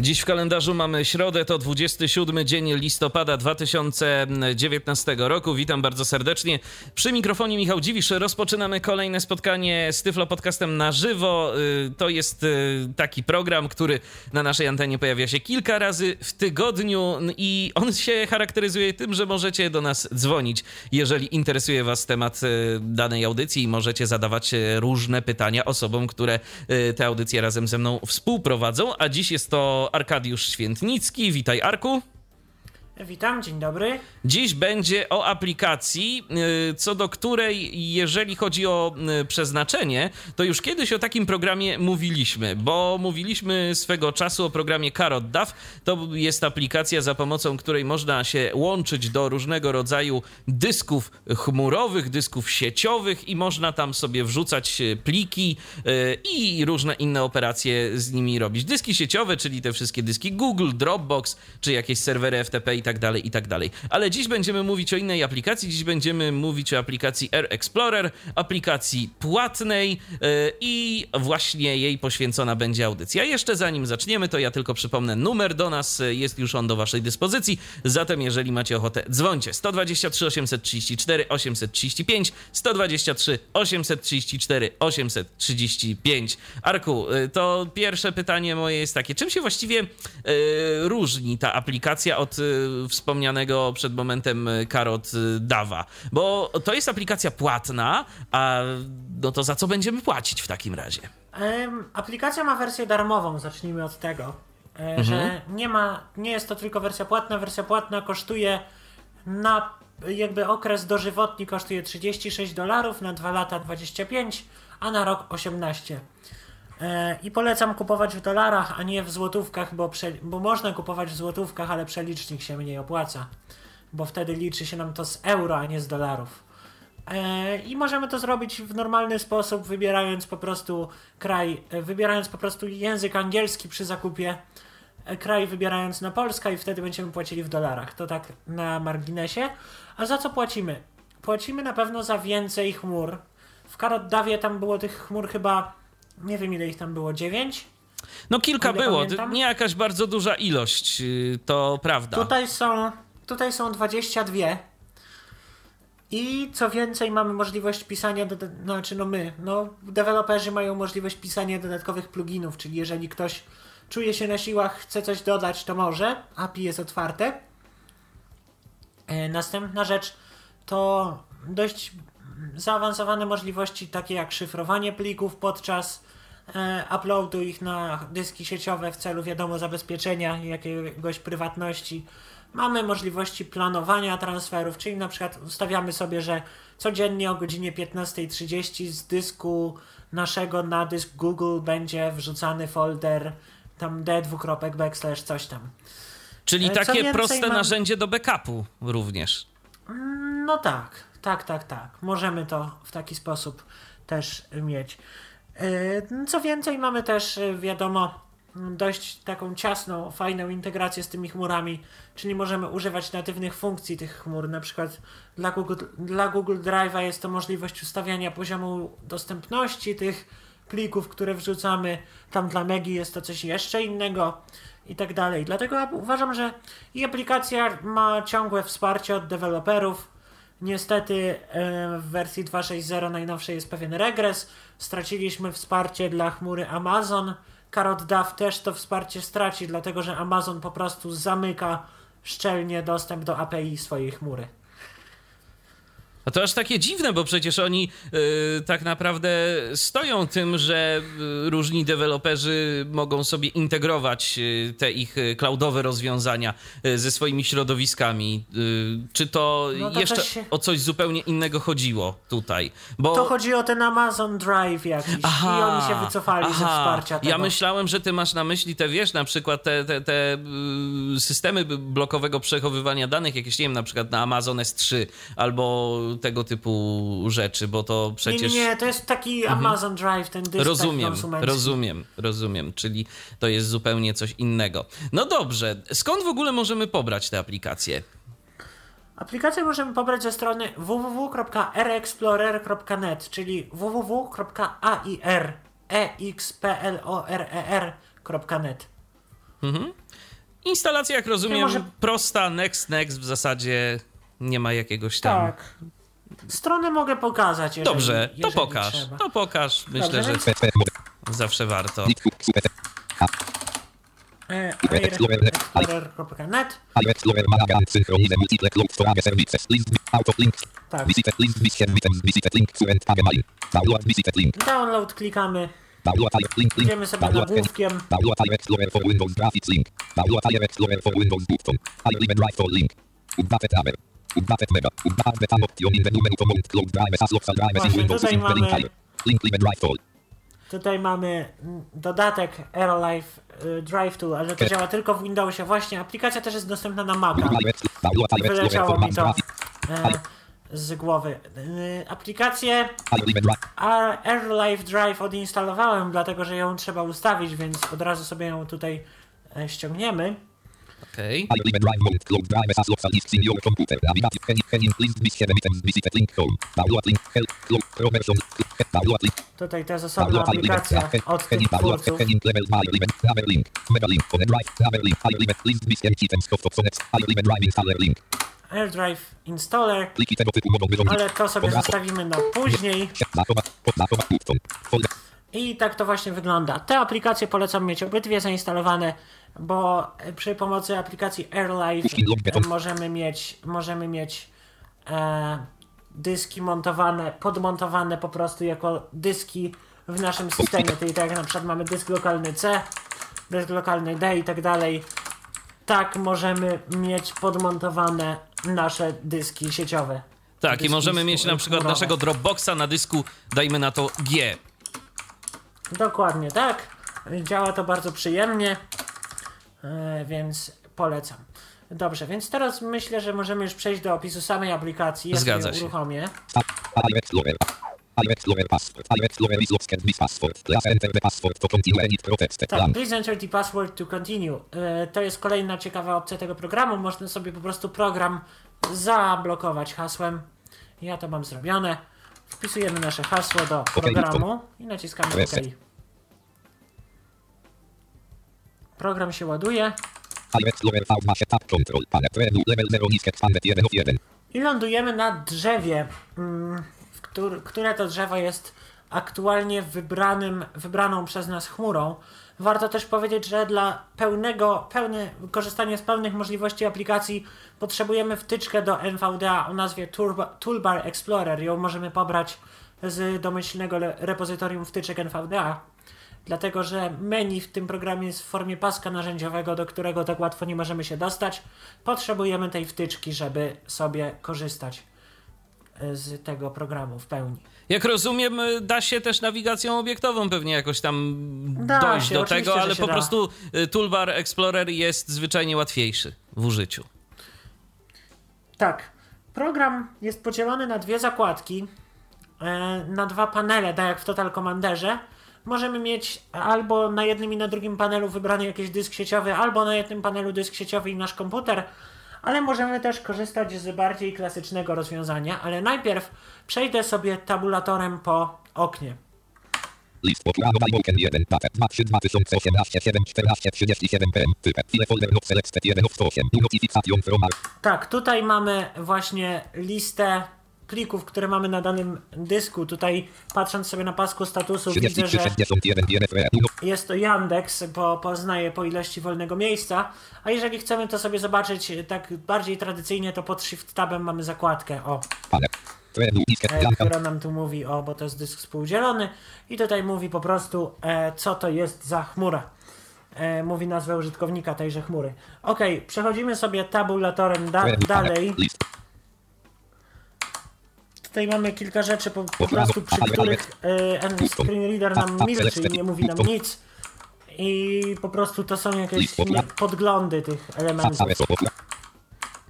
Dziś w kalendarzu mamy środę, to 27 dzień listopada 2019 roku. Witam bardzo serdecznie. Przy mikrofonie Michał Dziwisz. Rozpoczynamy kolejne spotkanie z Tyflo Podcastem na żywo. Y, to jest y, taki program, który na naszej antenie pojawia się kilka razy w tygodniu i on się charakteryzuje tym, że możecie do nas dzwonić, jeżeli interesuje Was temat y, danej audycji i możecie zadawać różne pytania osobom, które te audycje razem ze mną współprowadzą. A dziś jest to Arkadiusz Świętnicki. Witaj, Arku. Witam, dzień dobry. Dziś będzie o aplikacji, y, co do której, jeżeli chodzi o y, przeznaczenie, to już kiedyś o takim programie mówiliśmy, bo mówiliśmy swego czasu o programie Carrot. To jest aplikacja, za pomocą której można się łączyć do różnego rodzaju dysków chmurowych, dysków sieciowych i można tam sobie wrzucać y, pliki i różne inne operacje z nimi robić. Dyski sieciowe, czyli te wszystkie dyski Google, Dropbox, czy jakieś serwery FTP tak dalej, i tak dalej. Ale dziś będziemy mówić o innej aplikacji. Dziś będziemy mówić o aplikacji Air Explorer, aplikacji płatnej yy, i właśnie jej poświęcona będzie audycja. Jeszcze zanim zaczniemy, to ja tylko przypomnę numer do nas. Jest już on do waszej dyspozycji. Zatem jeżeli macie ochotę, dzwońcie 123 834 835 123 834 835. Arku, y, to pierwsze pytanie moje jest takie. Czym się właściwie różni ta aplikacja od wspomnianego przed momentem Karot Dawa, bo to jest aplikacja płatna, a no to za co będziemy płacić w takim razie? Um, aplikacja ma wersję darmową, zacznijmy od tego, e, mhm. że nie ma, nie jest to tylko wersja płatna, wersja płatna kosztuje na jakby okres dożywotni kosztuje 36 dolarów, na 2 lata 25, a na rok 18. E, I polecam kupować w dolarach, a nie w złotówkach, bo, prze, bo można kupować w złotówkach, ale przelicznik się mniej opłaca, bo wtedy liczy się nam to z euro, a nie z dolarów. E, I możemy to zrobić w normalny sposób, wybierając po prostu kraj, e, wybierając po prostu język angielski przy zakupie, kraj wybierając na Polska i wtedy będziemy płacili w dolarach. To tak na marginesie. A za co płacimy? Płacimy na pewno za więcej chmur. W Karodawie tam było tych chmur chyba nie wiem ile ich tam było, dziewięć? No kilka było, pamiętam. nie jakaś bardzo duża ilość, y, to prawda. Tutaj są, tutaj są 22. I co więcej, mamy możliwość pisania, znaczy no my, no deweloperzy mają możliwość pisania dodatkowych pluginów, czyli jeżeli ktoś czuje się na siłach, chce coś dodać, to może. API jest otwarte. E, następna rzecz to dość zaawansowane możliwości takie jak szyfrowanie plików podczas e, uploadu ich na dyski sieciowe w celu wiadomo zabezpieczenia jakiegoś prywatności. Mamy możliwości planowania transferów, czyli na przykład ustawiamy sobie, że codziennie o godzinie 15.30 z dysku naszego na dysk Google będzie wrzucany folder tam d dwukropek backslash coś tam. Czyli e, takie proste mam... narzędzie do backupu również. No tak. Tak, tak, tak. Możemy to w taki sposób też mieć. E, co więcej, mamy też, e, wiadomo, dość taką ciasną, fajną integrację z tymi chmurami, czyli możemy używać natywnych funkcji tych chmur. Na przykład dla Google, dla Google Drive'a jest to możliwość ustawiania poziomu dostępności tych plików, które wrzucamy. Tam dla Megi jest to coś jeszcze innego i tak dalej. Dlatego uważam, że i aplikacja ma ciągłe wsparcie od deweloperów, Niestety e, w wersji 2.6.0 najnowszej jest pewien regres. Straciliśmy wsparcie dla chmury Amazon. Carrot DAW też to wsparcie straci, dlatego że Amazon po prostu zamyka szczelnie dostęp do API swojej chmury. A to aż takie dziwne, bo przecież oni y, tak naprawdę stoją tym, że y, różni deweloperzy mogą sobie integrować y, te ich cloudowe rozwiązania ze swoimi środowiskami. czy to, no to jeszcze się... o coś zupełnie innego chodziło tutaj? Bo... To chodzi o ten Amazon Drive jakiś aha, i oni się wycofali aha. ze wsparcia tego. Ja myślałem, że ty masz na myśli te, wiesz, na przykład te, te, te systemy blokowego przechowywania danych, jakieś, nie wiem, na przykład na Amazon S3 albo tego typu rzeczy, bo to Nie, przecież... nie, nie, to jest taki Amazon Drive, ten dysk Rozumiem, rozumiem, rozumiem, czyli to jest zupełnie coś innego. No dobrze, skąd w ogóle możemy pobrać te aplikacje? Aplikację możemy pobrać ze strony www.rexplorer.net, czyli www.airexplorer.net. Instalacja, jak rozumiem, może- prosta, next, next, w zasadzie nie ma jakiegoś tam... Tak. Stronę mogę pokazać, jeżeli, Dobrze, to jeżeli pokaż, trzeba. to pokaż. Myślę, Dobrze, że więc- zawsze warto. E, Tak. Download klikamy, idziemy sobie nagłówkiem. Windows Graphics Link Windows Button Drive for Link Właśnie, tutaj mamy- Tutaj mm, dodatek AeroLife y, Drive Tool, ale to działa tylko w Windowsie. Właśnie, aplikacja też jest dostępna na Maca. Wyleciało mi to e, z głowy. Y, aplikację AirLife Drive odinstalowałem, dlatego że ją trzeba ustawić, więc od razu sobie ją tutaj e, ściągniemy. Okej. Link Tutaj jest osobna aplikacja od tych twórców. AirDrive Installer, ale to sobie zostawimy na później. I tak to właśnie wygląda. Te aplikacje polecam mieć obydwie zainstalowane, bo przy pomocy aplikacji AirLife Puszkin log beton. e, możemy mieć, możemy mieć e, dyski montowane, podmontowane po prostu jako dyski w naszym systemie. Czyli tak jak na przykład mamy dysk lokalny C, dysk lokalny D i tak dalej. Tak możemy mieć podmontowane nasze dyski sieciowe. Tak, i Dyski możemy mieć na przykład chmurowe. naszego Dropboxa na dysku, dajmy na to G. Dokładnie tak. Działa to bardzo przyjemnie, e, więc polecam. Dobrze, więc teraz myślę, że możemy już przejść do opisu samej aplikacji. Ja Zgadza się. uruchomię. Tak, please enter the password to continue. E, To jest kolejna ciekawa opcja tego programu. Można sobie po prostu program zablokować hasłem. Ja to mam zrobione. Wpisujemy nasze hasło do programu i naciskamy OK. 1 of 1 I lądujemy na drzewie, mm, które to drzewo jest aktualnie wybranym, wybraną przez nas chmurą. Warto też powiedzieć, że dla pełnego, pełne, korzystania z pełnych możliwości aplikacji potrzebujemy wtyczkę do NVDA o nazwie Toolbar Explorer. Ją możemy pobrać z domyślnego repozytorium wtyczek NVDA. Dlatego, że menu w tym programie jest w formie paska narzędziowego, do którego tak łatwo nie możemy się dostać. Potrzebujemy tej wtyczki, żeby sobie korzystać e, z tego programu w pełni. Jak rozumiem, y, da się też nawigacją obiektową pewnie jakoś tam Da dojść się, do tego, ale po da. prostu y, Toolbar Explorer jest zwyczajnie łatwiejszy w użyciu. Tak. Program jest podzielony na dwie zakładki, e, na dwa panele, tak jak w Total Commanderze. Możemy mieć albo na jednym i na drugim panelu wybrany jakiś dysk sieciowy, albo na jednym panelu dysk sieciowy i nasz komputer, ale możemy też korzystać z bardziej klasycznego rozwiązania, ale najpierw przejdę sobie tabulatorem po oknie. List Iwoken 1 Patet 2 2018 7 14 37 PM File folder selected 1 of 108 Notification from Tak, tutaj mamy właśnie listę plików, które mamy na danym dysku. Tutaj patrząc sobie na pasku statusu widzę, 33 że 61 DNFR jest to Yandex, bo poznaje po ilości wolnego miejsca. A jeżeli chcemy to sobie zobaczyć tak bardziej tradycyjnie, to pod Shift Tabem mamy zakładkę, o, e, która nam tu mówi, o, bo to jest dysk współdzielony. I tutaj mówi po prostu, e, co to jest za chmura. E, mówi nazwę użytkownika tejże chmury. Ok, przechodzimy sobie tabulatorem da- dalej. Tutaj mamy kilka rzeczy po, po prostu, przy których e, screen reader nam milczy i nie mówi nam nic. I po prostu to są jakieś podglądy tych elementów,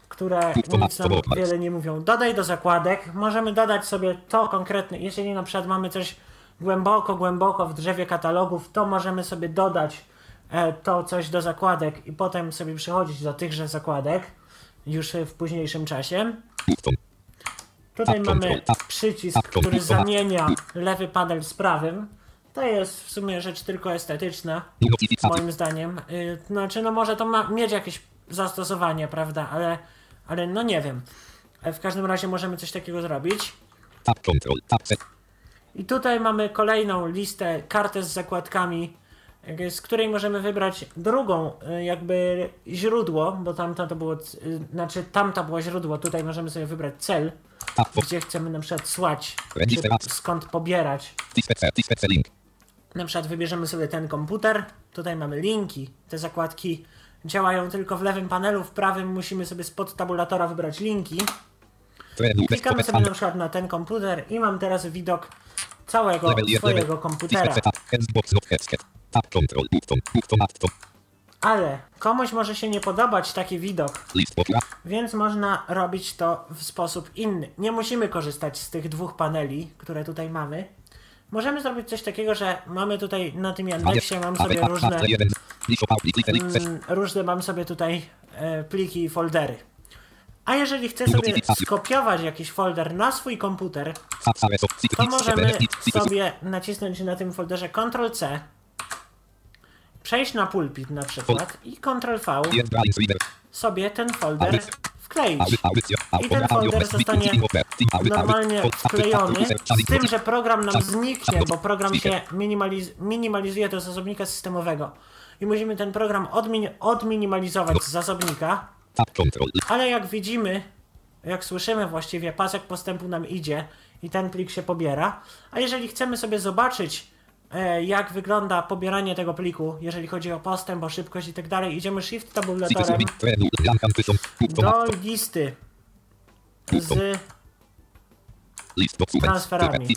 które które nic nam wiele nie mówią. Dodaj do zakładek. Możemy dodać sobie to konkretne. Jeżeli na przykład mamy coś głęboko, głęboko w drzewie katalogów, to możemy sobie dodać e, to coś do zakładek i potem sobie przechodzić do tychże zakładek już w późniejszym czasie. Tutaj mamy przycisk, który zamienia lewy panel z prawym. To jest w sumie rzecz tylko estetyczna, moim zdaniem. Y, znaczy, no może to ma mieć jakieś zastosowanie, prawda, ale, ale no nie wiem. E, w każdym razie możemy coś takiego zrobić. I tutaj mamy kolejną listę, kartę z zakładkami, z której możemy wybrać drugą y, jakby źródło, bo tamta to było, y, znaczy tamta było źródło, tutaj możemy sobie wybrać cel, gdzie chcemy na przykład słać, skąd pobierać. Na przykład wybierzemy sobie ten komputer, tutaj mamy linki, te zakładki działają tylko w lewym panelu, w prawym musimy sobie spod tabulatora wybrać linki. Klikamy sobie na przykład na ten komputer i mam teraz widok całego swojego komputera. Ale komuś może się nie podobać taki widok, więc można robić to w sposób inny. Nie musimy korzystać z tych dwóch paneli, które tutaj mamy. Możemy zrobić coś takiego, że mamy tutaj na tym Yandexie mam sobie różne, mm, różne mam sobie tutaj e, pliki i foldery. A jeżeli chcę sobie skopiować jakiś folder na swój komputer, to możemy sobie nacisnąć na tym folderze Ctrl-C, przejść na pulpit na przykład i Ctrl-V sobie ten folder wkleić. I ten folder zostanie normalnie wklejony, z tym, że program nam zniknie, bo program się minimaliz minimalizuje do zasobnika systemowego. I musimy ten program odmin odminimalizować z zasobnika. Ale jak widzimy, jak słyszymy właściwie, pasek postępu nam idzie i ten plik się pobiera. A jeżeli chcemy sobie zobaczyć, jak wygląda pobieranie tego pliku, jeżeli chodzi o postęp, o szybkość i tak dalej. Idziemy shift tabulatorem do listy z transferami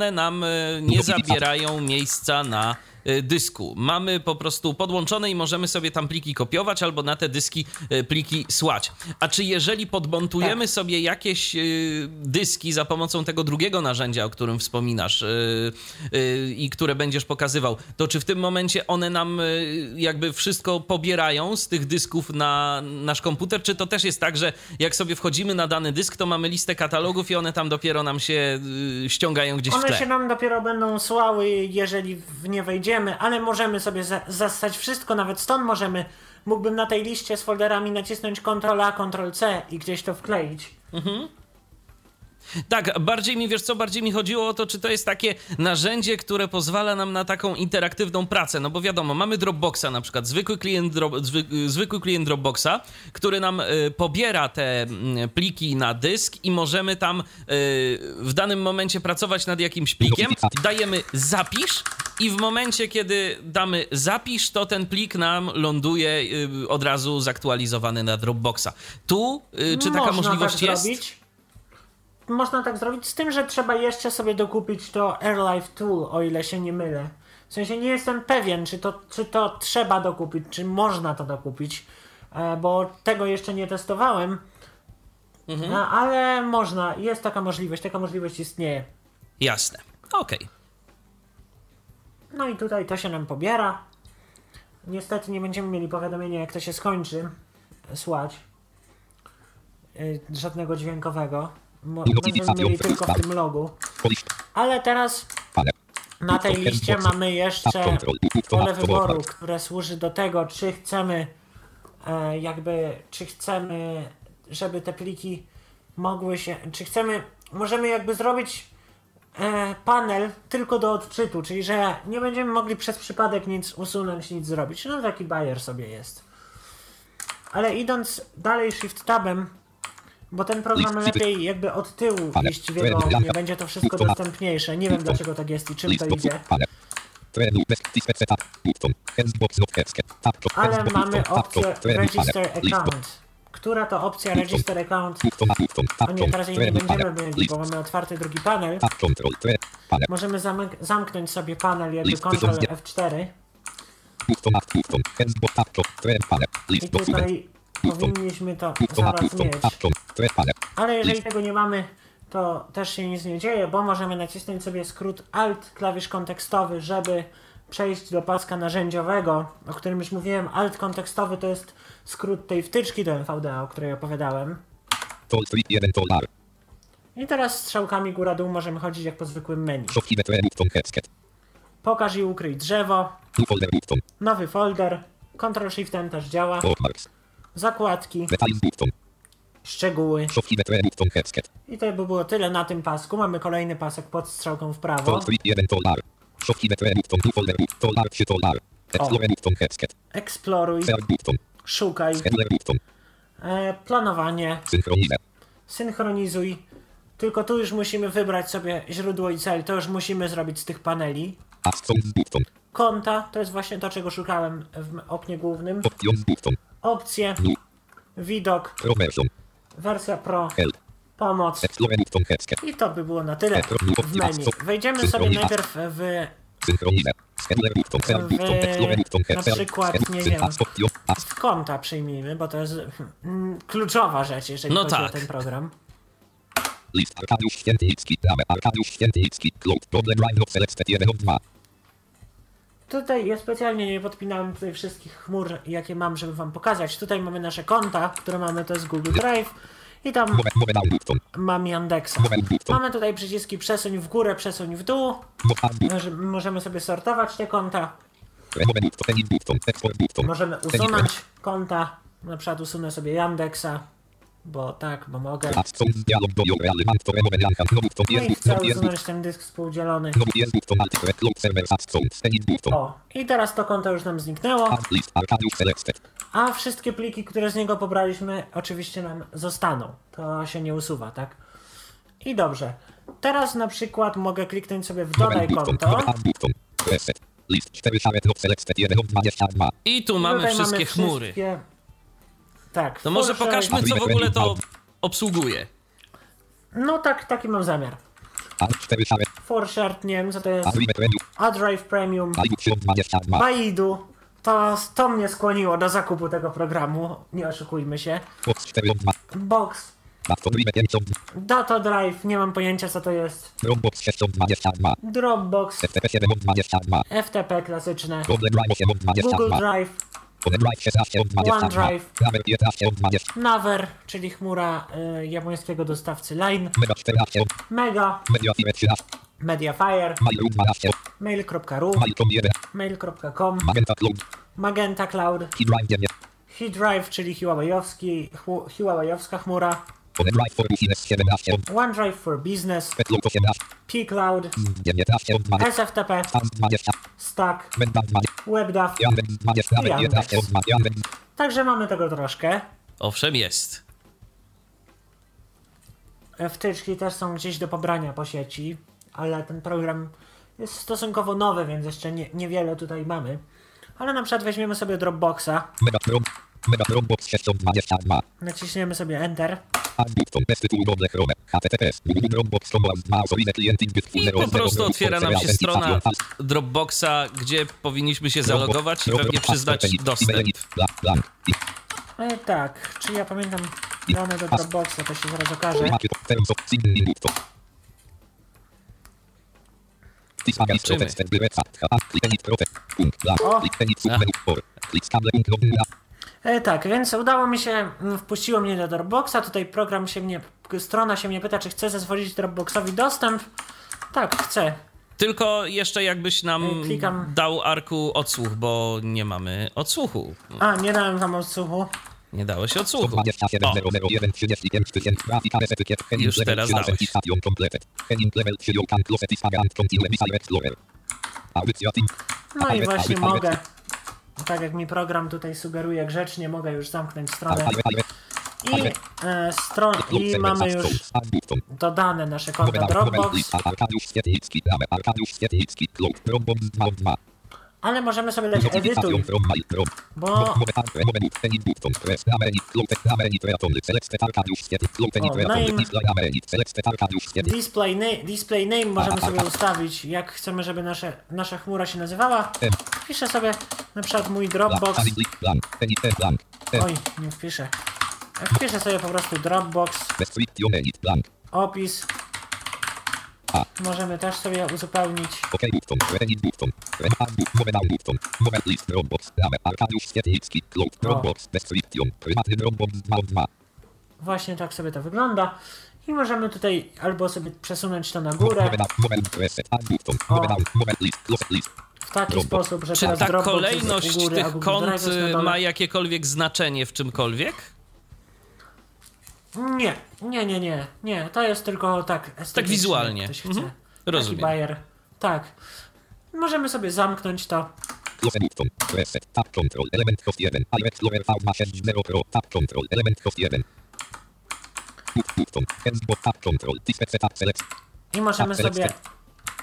one nam e, nie zabierają miejsca na dysku. Mamy po prostu podłączone i możemy sobie tam pliki kopiować albo na te dyski e, pliki słać. A czy jeżeli podmontujemy tak. sobie jakieś e, dyski za pomocą tego drugiego narzędzia, o którym wspominasz i które będziesz pokazywał, to czy w tym momencie one nam jakby wszystko pobierają z tych dysków na nasz komputer, czy to też jest tak, że jak sobie wchodzimy na dany dysk, to mamy listę katalogów i one tam dopiero nam się ściągają gdzieś one w tle? One się nam dopiero będą słały, jeżeli w nie ale możemy sobie za zastać wszystko, nawet stąd możemy, mógłbym na tej liście z folderami nacisnąć Ctrl-A, Ctrl-C i gdzieś to wkleić. Mhm. Tak, bardziej mi, wiesz co, bardziej mi chodziło o to, czy to jest takie narzędzie, które pozwala nam na taką interaktywną pracę, no bo wiadomo, mamy Dropboxa na przykład, zwykły klient, zwykły klient Dropboxa, który nam y, pobiera te y, pliki na dysk i możemy tam y, w danym momencie pracować nad jakimś plikiem, dajemy zapisz i w momencie, kiedy damy zapisz, to ten plik nam ląduje y, od razu zaktualizowany na Dropboxa. Tu, y, czy taka Można możliwość tak jest? Zrobić można tak zrobić, z tym, że trzeba jeszcze sobie dokupić to AirLife Tool, o ile się nie mylę. W sensie nie jestem pewien, czy to, czy to trzeba dokupić, czy można to dokupić, e, bo tego jeszcze nie testowałem. Mhm. No, ale można, jest taka możliwość, taka możliwość istnieje. Jasne, okej. Okay. No i tutaj to się nam pobiera. Niestety nie będziemy mieli powiadomienia, jak to się skończy słać. Yy, żadnego dźwiękowego. Mo będziemy mieli tylko w tym logu. Ale teraz na tej liście mamy jeszcze pole wyboru, które służy do tego, czy chcemy e, jakby, czy chcemy, żeby te pliki mogły się, czy chcemy, możemy jakby zrobić panel tylko do odczytu, czyli że nie będziemy mogli przez przypadek nic usunąć, nic zrobić. No taki bajer sobie jest. Ale idąc dalej Shift Tabem, bo ten program lepiej jakby od tyłu iść wygodnie, Blanka. będzie to wszystko dostępniejsze. Nie wiem dlaczego tak jest i czym to idzie. Ale mamy opcję Register Account. Która to opcja Register Account? Tap nie, teraz jej nie będziemy mieli, bo mamy otwarty drugi panel. Możemy zamk- zamknąć sobie panel jakby Ctrl tysiąc- F4 Button a button. Hensbox tap to trenu panel. i tutaj powinniśmy to zaraz mieć. Ale jeżeli tego nie mamy, to też się nic nie dzieje, bo możemy nacisnąć sobie skrót Alt, klawisz kontekstowy, żeby przejść do paska narzędziowego, o którym już mówiłem. Alt kontekstowy to jest skrót tej wtyczki do NVDA, o której opowiadałem. Toll free 1 dolar. I teraz strzałkami góra-dół możemy chodzić jak po zwykłym menu. Pokaż i ukryj drzewo, nowy folder, Ctrl Shift N też działa, zakładki, szczegóły. I to by było tyle na tym pasku. Mamy kolejny pasek pod strzałką w prawo. Toll free 1 dolar. Shopkiwe trenu button. New folder button. Dolar 3 dolar. Explorer button headset. Eksploruj. Szukaj, e, planowanie, synchronizuj. Tylko tu już musimy wybrać sobie źródło i cel. To już musimy zrobić z tych paneli. Konta. To jest właśnie to, czego szukałem w oknie głównym. Opcje, widok, wersja Pro, pomoc. I to by było na tyle w menu. Wejdziemy sobie najpierw w, W- na przykład, nie wiem. W konta przyjmijmy, bo to jest mm, kluczowa rzecz, jeżeli No chodzi tak. o ten program. List Arkadiusz Świętynicki. Damy Arkadiusz Świętynicki. Cloud. Problem Drive not selected 1 of 2. Tutaj ja specjalnie nie podpinałem tutaj wszystkich chmur, jakie mam, żeby wam pokazać. Tutaj mamy nasze konta, które mamy, to jest Google Drive i tam mam Yandexa. Mamy tutaj przyciski przesuń w górę, przesuń w dół. Możemy sobie sortować te konta. Możemy usunąć konta. Na przykład usunę sobie Yandexa, bo tak, bo mogę. I chcę usunąć ten dysk współdzielony. O, teraz to konto już nam zniknęło. A wszystkie pliki, które z niego pobraliśmy, oczywiście nam zostaną. To się nie usuwa, tak? I dobrze. Teraz na przykład mogę kliknąć sobie w dodaj konto. Mowe up button. Reset. List 4 szarek not selected 1 of 22. I tu mamy Tutaj wszystkie chmury. wszystkie- Tak. To może pokażmy, co w ogóle to obsługuje. No tak, taki mam zamiar. Alt 4 szarek. Forshart, nie wiem co to jest. Adrive Premium. AdDrive Premium. Adrive 22. Baidu. To, to mnie skłoniło do zakupu tego programu. Nie oszukujmy się. Box 4 of 2. Box. Batodrive 5 of 2. Data Drive, nie mam pojęcia co to jest. Dropbox 6 of 22. Dropbox. FTP 7 of 22. FTP klasyczne. Google Drive 8 of Google 22. Drive. OneDrive 16 of 22. OneDrive. Claver 15 of 20. Naver, czyli chmura y, japońskiego dostawcy Line. Mega 14 of Mega. Mediafire 13. Mediafire. Mail.ru 12 of Mail.ru. Mail.com 1. Mail.com. Magenta Cloud. Magenta Cloud. Keydrive 9. HeDrive, czyli Huaweiowski, hu- Huaweiowska chmura. OneDrive for Business 17 of OneDrive for Business. Petload 18. P-Cloud. 19 of 20. SFTP. Stan 20. Stack. Mendan 20. WebDAV. Yandex 20. Nawet 11 of 20. Yandex. Także mamy tego troszkę. Owszem, jest. Wtyczki też są gdzieś do pobrania po sieci, ale ten program jest stosunkowo nowy, więc jeszcze nie, niewiele tutaj mamy. Ale na przykład weźmiemy sobie Dropboxa. Mega Dropbox 6 of 22. naciśniemy sobie Enter I po prostu otwiera nam się strona. Dropboxa, gdzie powinniśmy się zalogować i pewnie przyznać dostęp. E, tak, czy ja pamiętam dane do Dropboxa, to się zaraz okaże. Liczymy. O. E, tak, więc udało mi się, mm, wpuściło mnie do Dropboxa, tutaj program się mnie, strona się mnie pyta, czy chcę zezwolić Dropboxowi dostęp. Tak, chcę. Tylko jeszcze jakbyś nam Ej, klikam. dał Arku odsłuch, bo nie mamy odsłuchu. A, nie dałem wam odsłuchu. Nie dałeś odsłuchu. 127 O, 001 35 tysięcy grafika reset kiep Heading Już teraz 3 dałeś. authentication completed. Heading level 3 you can close it and continue Missile Explorer. Audycja team. No i właśnie mogę tak jak mi program tutaj sugeruje grzecznie, mogę już zamknąć stronę. I, e, stron, i mamy już dodane nasze nowe Dropbox, ale możemy sobie dać edytuj, bo O, name. display, na, display name możemy sobie ustawić, jak chcemy, żeby nasze, nasza chmura się nazywała. M, Wpiszę sobie na przykład mój Dropbox. Oj, nie wpiszę. Wpiszę sobie po prostu Dropbox, opis. A. Możemy też sobie uzupełnić. OK button, edit button, rem, add boot, nowe down button, nowe list, Dropbox, Rame, Arkadiusz Świetlicki, close, Dropbox, description, prywatny Dropbox 2 of 2. Właśnie tak sobie to wygląda. I możemy tutaj albo sobie przesunąć to na górę nowe reset, add button, O. list, close list. w taki Dropbox. sposób, że Czy teraz ta Dropbox kolejność jest u góry, a tych Google kont Drive jest na y, dole. ma jakiekolwiek znaczenie w czymkolwiek? Nie, nie, nie, nie, nie. To jest tylko tak estetycznie, wizualnie. Ktoś chce. Mhm. Rozumiem. Taki bajer. Tak. Możemy sobie zamknąć to. Close button, reset, tab control, element host 1, iOS Explorer V260 Pro, tab control, element host 1. Boot button, Xbox tab control, display setup select, I możemy Tak, sobie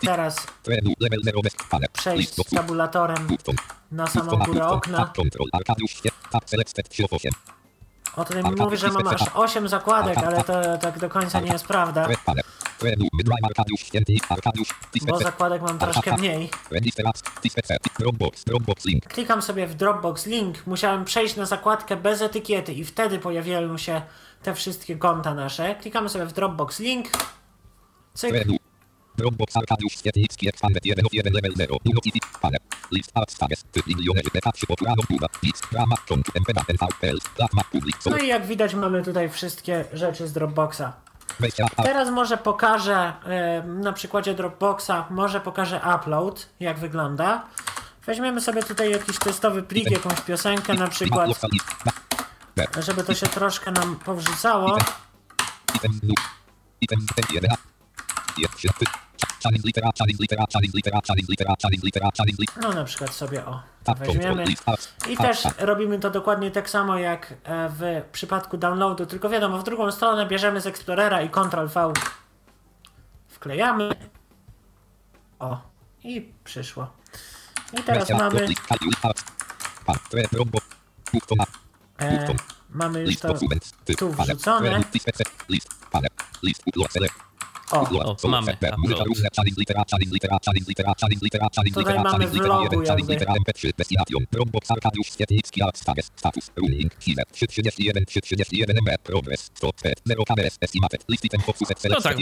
teraz trenu, level 0 best panel, przejść z tabulatorem na samą górę okna. O, tutaj mi mówi, że mam aż 8 zakładek, ale to tak do końca nie jest prawda, bo zakładek mam troszkę mniej. Klikam sobie w Dropbox link, musiałem przejść na zakładkę bez etykiety i wtedy pojawiają się te wszystkie konta nasze. Klikamy sobie w Dropbox link. Cyk. Dropbox Arkadiusz Świetlicki, expanded 1 of 1 level 0, notific panel, list apps stages, typ milionerzy, detach, populaną pula, list, rama, kontu, mpda, nvpl, plasma, public, No i jak widać mamy tutaj wszystkie rzeczy z Dropboxa. Teraz może pokażę e, na przykładzie Dropboxa, może pokażę upload, jak wygląda. Weźmiemy sobie tutaj jakiś testowy plik, jakąś piosenkę na przykład, żeby to się troszkę nam powrzucało. No na przykład sobie o, control weźmiemy. I też robimy to dokładnie tak samo jak e, w przypadku downloadu, tylko wiadomo, w drugą stronę bierzemy z Explorera i Ctrl V wklejamy. O, i przyszło. I teraz mamy, e, mamy już to tu wrzucone. List, O, O, mamy Tutaj mamy challenge w litera, logu 1, challenge jakby. litera, MP3, destination. Dropbox Arkadiusz Świetlicki, apps, stages, status, running, header, 331, 331, MB, progress, stop, set, zero cameras, estimated, list item, focus, select, No tak,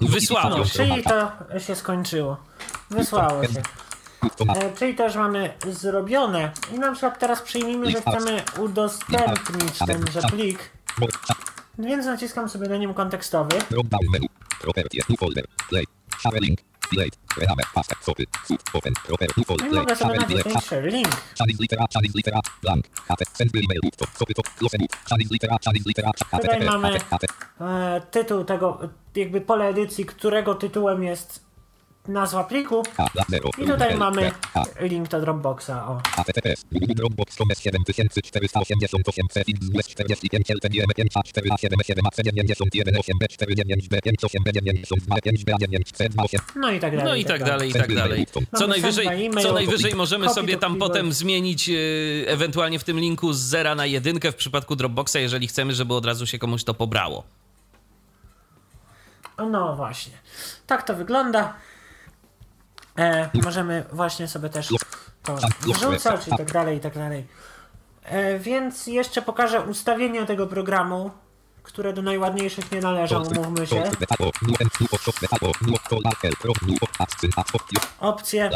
bo wysłało. czyli to się skończyło. Wysłało się. E, czyli też mamy zrobione. I na przykład teraz przyjmijmy, że chcemy udostępnić tenże plik. Więc naciskam sobie na nim kontekstowy. Properties. New folder. Play. Share link. Delete. Rename. Pasta. Copy. Sub. Open. Proper. New No folder. Play. share link. Challenge litera. Challenge litera. Blank. Hate. Send email. Button. Copy. Top. Close boot. Challenge litera. Challenge litera. Hate. Tutaj mamy-. E, tytuł tego, jakby pole edycji, którego tytułem jest nazwa pliku. I tutaj mamy link do Dropboxa. O. HTTPS. Dropbox.com 7488 Cfix 45 LTM 5487 AC 91 8 B 49 B 58 B 92 5 B 9 C 28 No i tak dalej. No i tak dalej, i tak dalej. email. Co najwyżej, co najwyżej możemy sobie to tam potem zmienić y, ewentualnie w tym linku z zera na jedynkę w przypadku Dropboxa, jeżeli chcemy, żeby od razu się komuś to pobrało. No właśnie. Tak to wygląda. E, możemy właśnie sobie też to wrzucać i tak dalej, i tak dalej. E, więc jeszcze pokażę ustawienia tego programu, które do najładniejszych nie należą, umówmy się. Opcje,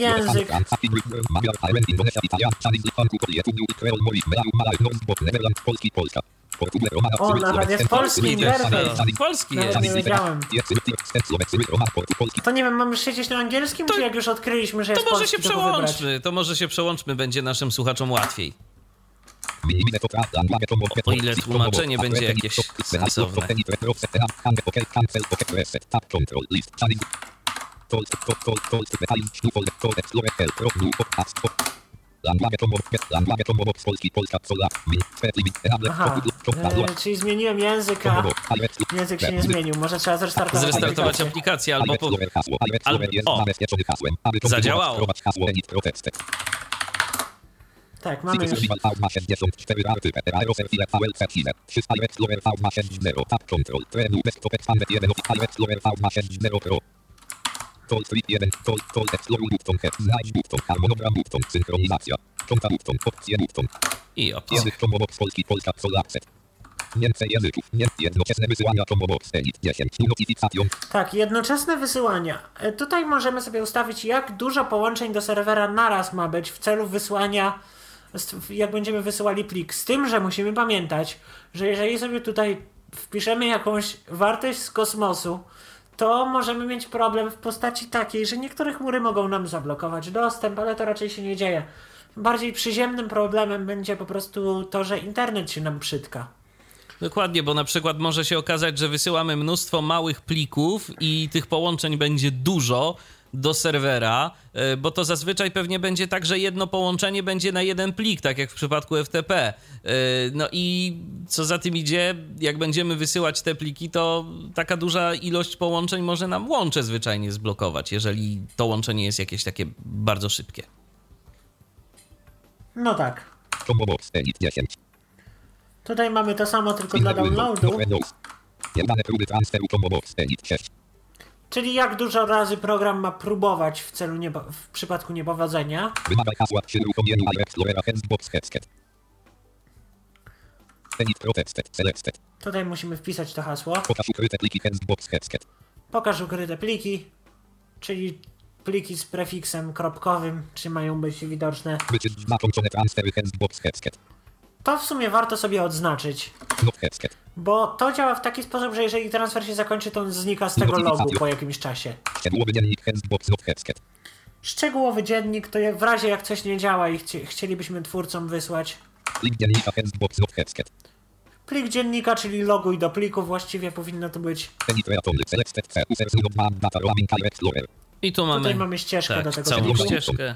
Język. O, nawet jest polski interfejs. Polski jest. nie wiedziałem. To nie wiem, mamy siedzieć na angielskim, czy jak już odkryliśmy, że To jest może się polski, to go wybrać? przełączmy, to może się przełączmy, będzie naszym słuchaczom łatwiej. O ile tłumaczenie będzie jakieś sensowne. Aha, e, czyli zmieniłem język, a język się nie zmienił. Może trzeba zrestartować Zrestartować aplikację. aplikację albo po... Albo- o. Zadziałało. wprowadź hasło, edit, protestet. Tak, mamy już. Survival V ma 64 arty, Aeroser File VLC File, 300 Explorer V ma 60, Tab Control, Trenu Desktop Expanded 1 of File Explorer V ma 60 Pro. Toll Street 1, Toll, Toll Explorer Button, Head, Znajdź Button, Harmonogram Button, Synchronizacja, Konta Button, Opcje Button, I opcja. Język Chomobox Polski, Polska, Sol Accept. Więcej języków, nie, jednoczesne wysyłania Chomobox Elite 10, Notification, Tak, jednoczesne wysyłania. E, Tutaj możemy sobie ustawić, jak dużo połączeń do serwera naraz ma być w celu wysłania, jak będziemy wysyłali plik. Z tym, że musimy pamiętać, że jeżeli sobie tutaj wpiszemy jakąś wartość z kosmosu, to możemy mieć problem w postaci takiej, że niektóre chmury mogą nam zablokować dostęp, ale to raczej się nie dzieje. Bardziej przyziemnym problemem będzie po prostu to, że internet się nam przytka. Dokładnie, bo na przykład może się okazać, że wysyłamy mnóstwo małych plików i tych połączeń będzie dużo do serwera, e, bo to zazwyczaj pewnie będzie tak, że jedno połączenie będzie na jeden plik, tak jak w przypadku FTP. E, No i co za tym idzie, jak będziemy wysyłać te pliki, to taka duża ilość połączeń może nam łącze zwyczajnie zblokować, jeżeli to łączenie jest jakieś takie bardzo szybkie. No tak. Chomobox Elite 10. Tutaj mamy to samo, tylko dla downloadu. nowe news. Niedane próby transferu Chomobox Elite 6. Czyli jak dużo razy program ma próbować w celu niebo- w przypadku niepowodzenia. Tutaj musimy wpisać to hasło. Pokaż ukryte pliki. Pokaż ukryte pliki, czyli pliki z prefiksem kropkowym, czy mają być widoczne. Wyczyść znaczącone transfery Hexbox Headset. To w sumie warto sobie odznaczyć, Headset. bo to działa w taki sposób, że jeżeli transfer się zakończy, to on znika z tego logu po jakimś czasie. Szczegółowy dziennik to w razie jak coś nie działa i chci- chcielibyśmy twórcom wysłać. Plik dziennika, czyli loguj do pliku, właściwie powinno to być. I tu mamy, mamy ścieżkę tak, do tego całą ścieżkę.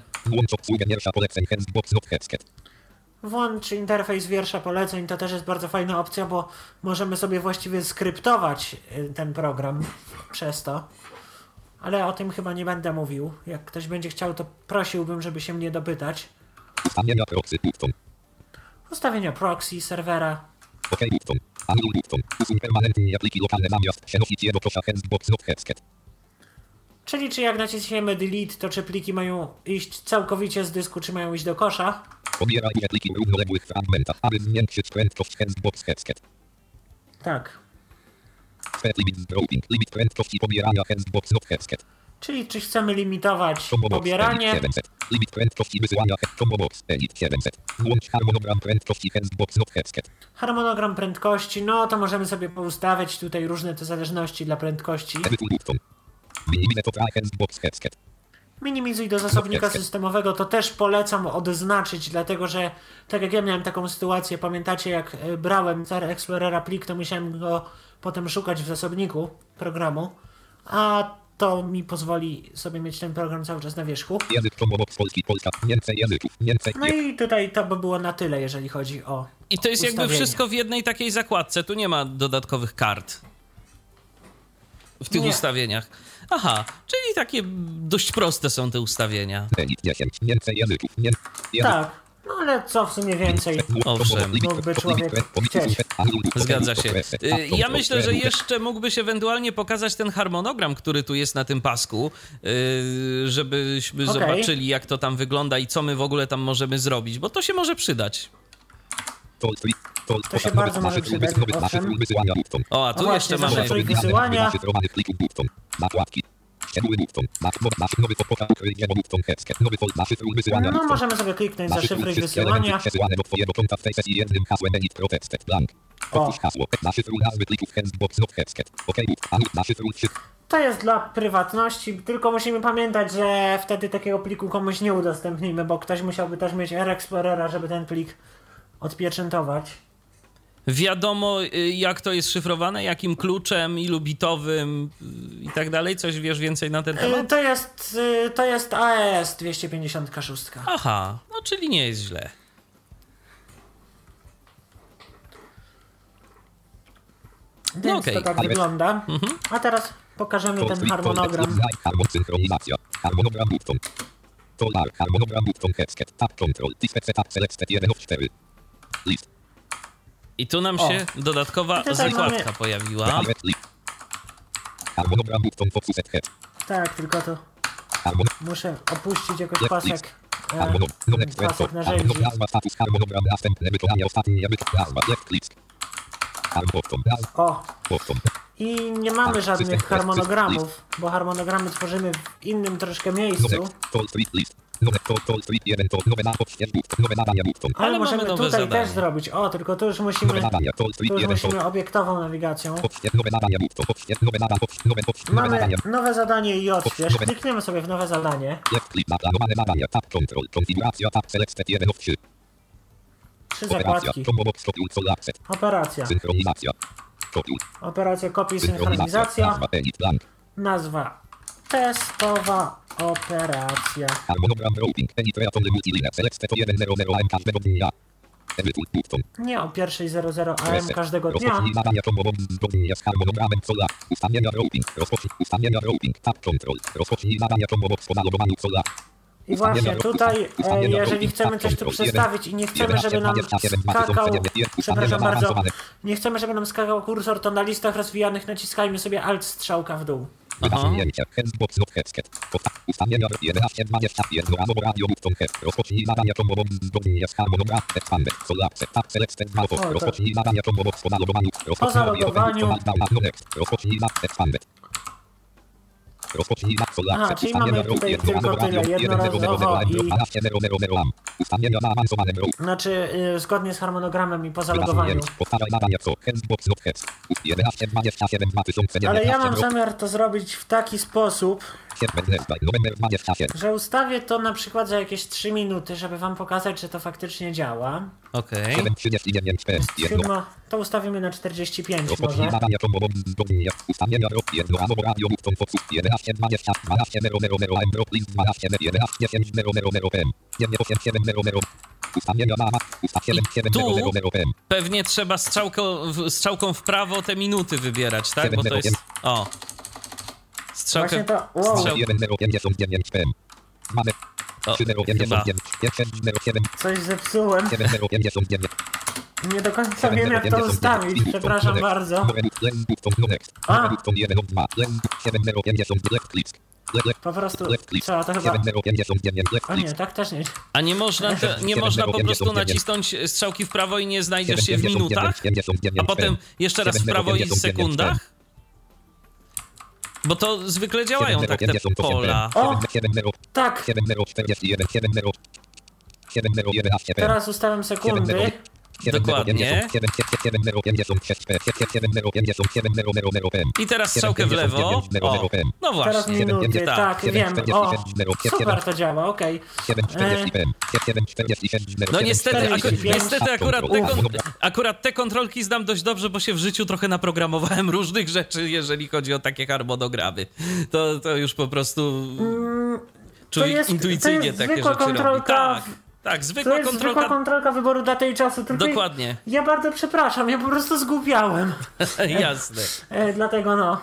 Włącz interfejs wiersza poleceń, to też jest bardzo fajna opcja, bo możemy sobie właściwie skryptować y, ten program przez to. Ale o tym chyba nie będę mówił. Jak ktoś będzie chciał, to prosiłbym, żeby się mnie dopytać. Ustawienia proxy button. Ustawienia proxy, serwera. OK button. Anul button. Usuń permanentnie pliki lokalne zamiast przenosić je do kosza Hexbox Not Headset. Czyli czy jak naciśniemy delete, to czy pliki mają iść całkowicie z dysku, czy mają iść do kosza? Pobieraj duże pliki w równoległych fragmentach, aby zwiększyć prędkość Hexbox Headset. Tak. Set limit dropping. Limit prędkości pobierania Not Headset. Czyli czy chcemy limitować Combobox pobieranie? Elite 700. Limit prędkości wysyłania Combobox Elite 700. Włącz harmonogram prędkości Hexbox Not Headset. Harmonogram prędkości, no to możemy sobie poustawiać tutaj różne te zależności dla prędkości. Minimize to Hexbox Headset. Minimizuj do zasobnika systemowego, to też polecam odznaczyć, dlatego że tak jak ja miałem taką sytuację, pamiętacie jak e, brałem z Explorera plik, to musiałem go potem szukać w zasobniku programu, a to mi pozwoli sobie mieć ten program cały czas na wierzchu. Język Combobox Polski, Polska. Więcej języków. Więcej. No i tutaj to by było na tyle, jeżeli chodzi o I to jest jakby ustawienia. wszystko w jednej takiej zakładce. Tu nie ma dodatkowych kart w tych Nie. ustawieniach. Aha, czyli takie dość proste są te ustawienia. Elite 10. Więcej języków. Nie. Język. Tak, no ale co w sumie więcej? Owszem. Mógłby człowiek chcieć. Zgadza się. Y, Ja myślę, że jeszcze mógłby się ewentualnie pokazać ten harmonogram, który tu jest na tym pasku, y, żebyśmy Okej. zobaczyli, jak to tam wygląda i co my w ogóle tam możemy zrobić, bo to się może przydać. To się bardzo może przydać, owszem. O, a tu No jeszcze właśnie, mamy. zaszyfruj wysyłania. Wysyłania No button. możemy sobie kliknąć zaszyfruj wszystkie wysyłania. wszystkie. To jest dla prywatności, tylko musimy pamiętać, że wtedy takiego pliku komuś nie udostępnimy, bo ktoś musiałby też mieć R Explorera, żeby ten plik odpieczętować. Wiadomo, y, jak to jest szyfrowane, jakim kluczem, ilu bitowym y, i tak dalej? Coś wiesz więcej na ten Y, temat? To jest, to jest AES 256. Aha, no czyli nie jest źle. Więc okej. to tak wygląda. A teraz pokażemy ten harmonogram. synchronizacja. Harmonogram button. Tolar, harmonogram button, headset, tab control, dispatch setup, select set 1 of 4. List, I tu nam O. się dodatkowa tutaj zakładka mamy- pojawiła. Tak, tylko to muszę opuścić jakoś pasek. E, pasek narzędzi. O, i nie mamy Tak, żadnych harmonogramów, bo harmonogramy tworzymy w innym troszkę miejscu. Next, toll free list. Next, toll, toll free 1, toll, nowe na, opcje, button, nowe nadania, button. Ale, możemy tutaj zadanie. też zrobić. O, tylko tu już musimy, tu już 1, toll. musimy obiektową nawigacją. Mamy nowe zadanie i odśwież. Klikniemy sobie w nowe zadanie. Left click, zaplanowane nadania, tab control, konfiguracja, tab select set 1 of 3. Trzy Operacja, zakładki. Operacja. Operacja kopii synchronizacja, synchronizacja. nazwa, edit, blank. Nazwa. Testowa operacja. Harmonogram routing, edit, reaton, multiline, select set 1, 0, 0, am każdego dnia. Edytuj, button. Nie o pierwszej 00 AM każdego dnia. Combo bomb zgodnie z harmonogramem sola. Ustawienia routing. Rozpocznij ustawienia routing. Tab control. Rozpocznij nadania combo box po zalogowaniu sola. I właśnie tutaj, e, jeżeli chcemy coś tu przestawić i nie chcemy, żeby nam skakał, przepraszam bardzo, nie chcemy, żeby nam skakał kursor, to na listach rozwijanych naciskajmy sobie Alt strzałka w dół. Wygasunięcie. Hexbox not headset. Ustawienia 11 21 albo radio button head. Rozpocznij nadania combo bomb zgodnie z harmonogram. Expanded. Sola. Tab select ten O, to- Rozpocznij nadania combo box po zalogowaniu. Rozpocznij zalogowaniu. No next. Rozpocznij nad expanded. Rozpocznij nad sola. Aha, czyli mamy tutaj tylko tyle, jednorazowo i- Ustawienia zaawansowane row. Znaczy, y, zgodnie z harmonogramem i po zalogowaniu. Powtarzaj nadania co. Hexbox not heads. 11 27 2019. Ale ja mam zamiar to zrobić w taki sposób, November 27. że ustawię to na przykład za jakieś 3 minuty, żeby wam pokazać, że to faktycznie działa. Okej. 739 p. Jedno. Chyba to ustawimy na 45 Rozpocznij może. nadania combo bomb zgodnie. Ustawienia row. Jedno albo radio button focus. 11 20 12 0 0 0 M drop list 12 11 10 0 0 0 PM. 9 8 7 0 0. Ustawienia mama. Ustaw 7 7 0 0 0 PM. Pewnie trzeba strzałką, w- strzałką w prawo te minuty wybierać, tak? Bo to jest... O. Strzałkę... To, wow, Strzał- 1 0 59 PM. Mamy O, 3 0 chyba. 59 5 0 7 coś zepsułem. 7 0 59 Nie do końca wiem jak to ustawić, przepraszam bardzo. A. Po prostu trzeba to chyba... O nie, tak też nie. A nie można, te, nie można po prostu nacisnąć strzałki w prawo i nie znajdziesz się w minutach? A potem jeszcze raz w prawo i w sekundach? Bo to zwykle działają tak te pola. O! Tak, teraz ustawiam sekundy. Dokładnie. I teraz strzałkę w lewo. O, no Teraz właśnie. minuty, tak. tak, wiem. O, super to działa, okej. No niestety, aku, 45. niestety akurat, te, akurat te kontrolki znam dość dobrze, bo się w życiu trochę naprogramowałem różnych rzeczy, jeżeli chodzi o takie harmonogramy. To, to już po prostu czuję jest- intuicyjnie to jest takie zwykła rzeczy robi. kontrolka Tak, tak, To zwykła jest kontrolka. zwykła kontrolka wyboru daty i czasu, tylko Dokładnie, ja bardzo przepraszam, ja po prostu zgubiałem. jasne. E, dlatego no.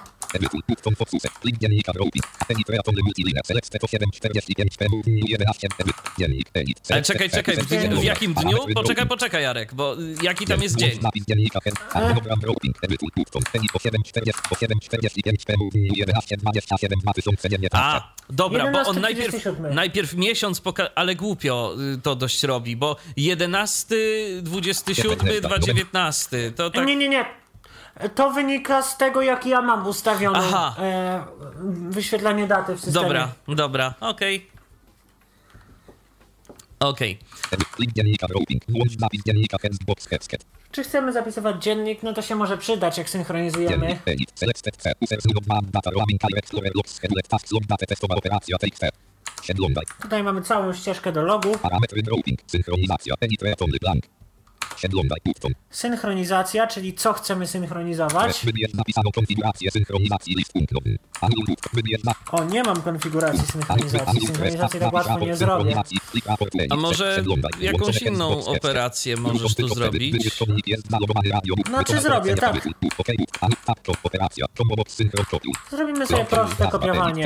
Ale czekaj, czekaj, w, w jakim dniu? Poczekaj, poczekaj, Jarek, bo jaki tam jest dzień? A, dobra, bo on 11, najpierw, 27. najpierw miesiąc, poka- ale głupio to dość robi, bo 11, 27, 219, to tak... Nie, nie, nie. To wynika z tego, jak ja mam ustawioną Aha. e, wyświetlanie daty w systemie. Dobra, dobra, okej. Okej. Czy chcemy zapisywać dziennik? No to się może przydać, jak synchronizujemy. Tutaj mamy całą ścieżkę do logu. Parametry droping, synchronizacja, edit blank. Synchronizacja, czyli co chcemy synchronizować. O, nie mam konfiguracji synchronizacji. Synchronizacji tak łatwo nie zrobię. A może jakąś inną operację możesz tu zrobić? Znaczy zrobię, tak. Zrobimy sobie proste kopiowanie.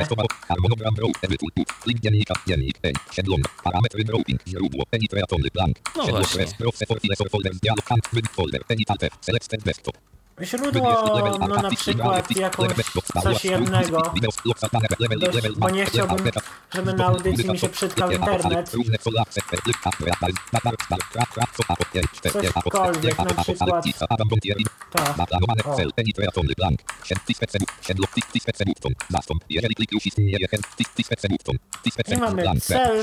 Harmonogram row, edytuj, tut, link dziennika, dziennik, pen, przegląd, parametry droping, źródło, penitratony, blank, No właśnie. Źródło, no na przykład jakąś coś jednego. Dość, bo nie chciałbym, żeby na audycji mi się przytkał internet. Cośkolwiek, na przykład to. O. mamy cel.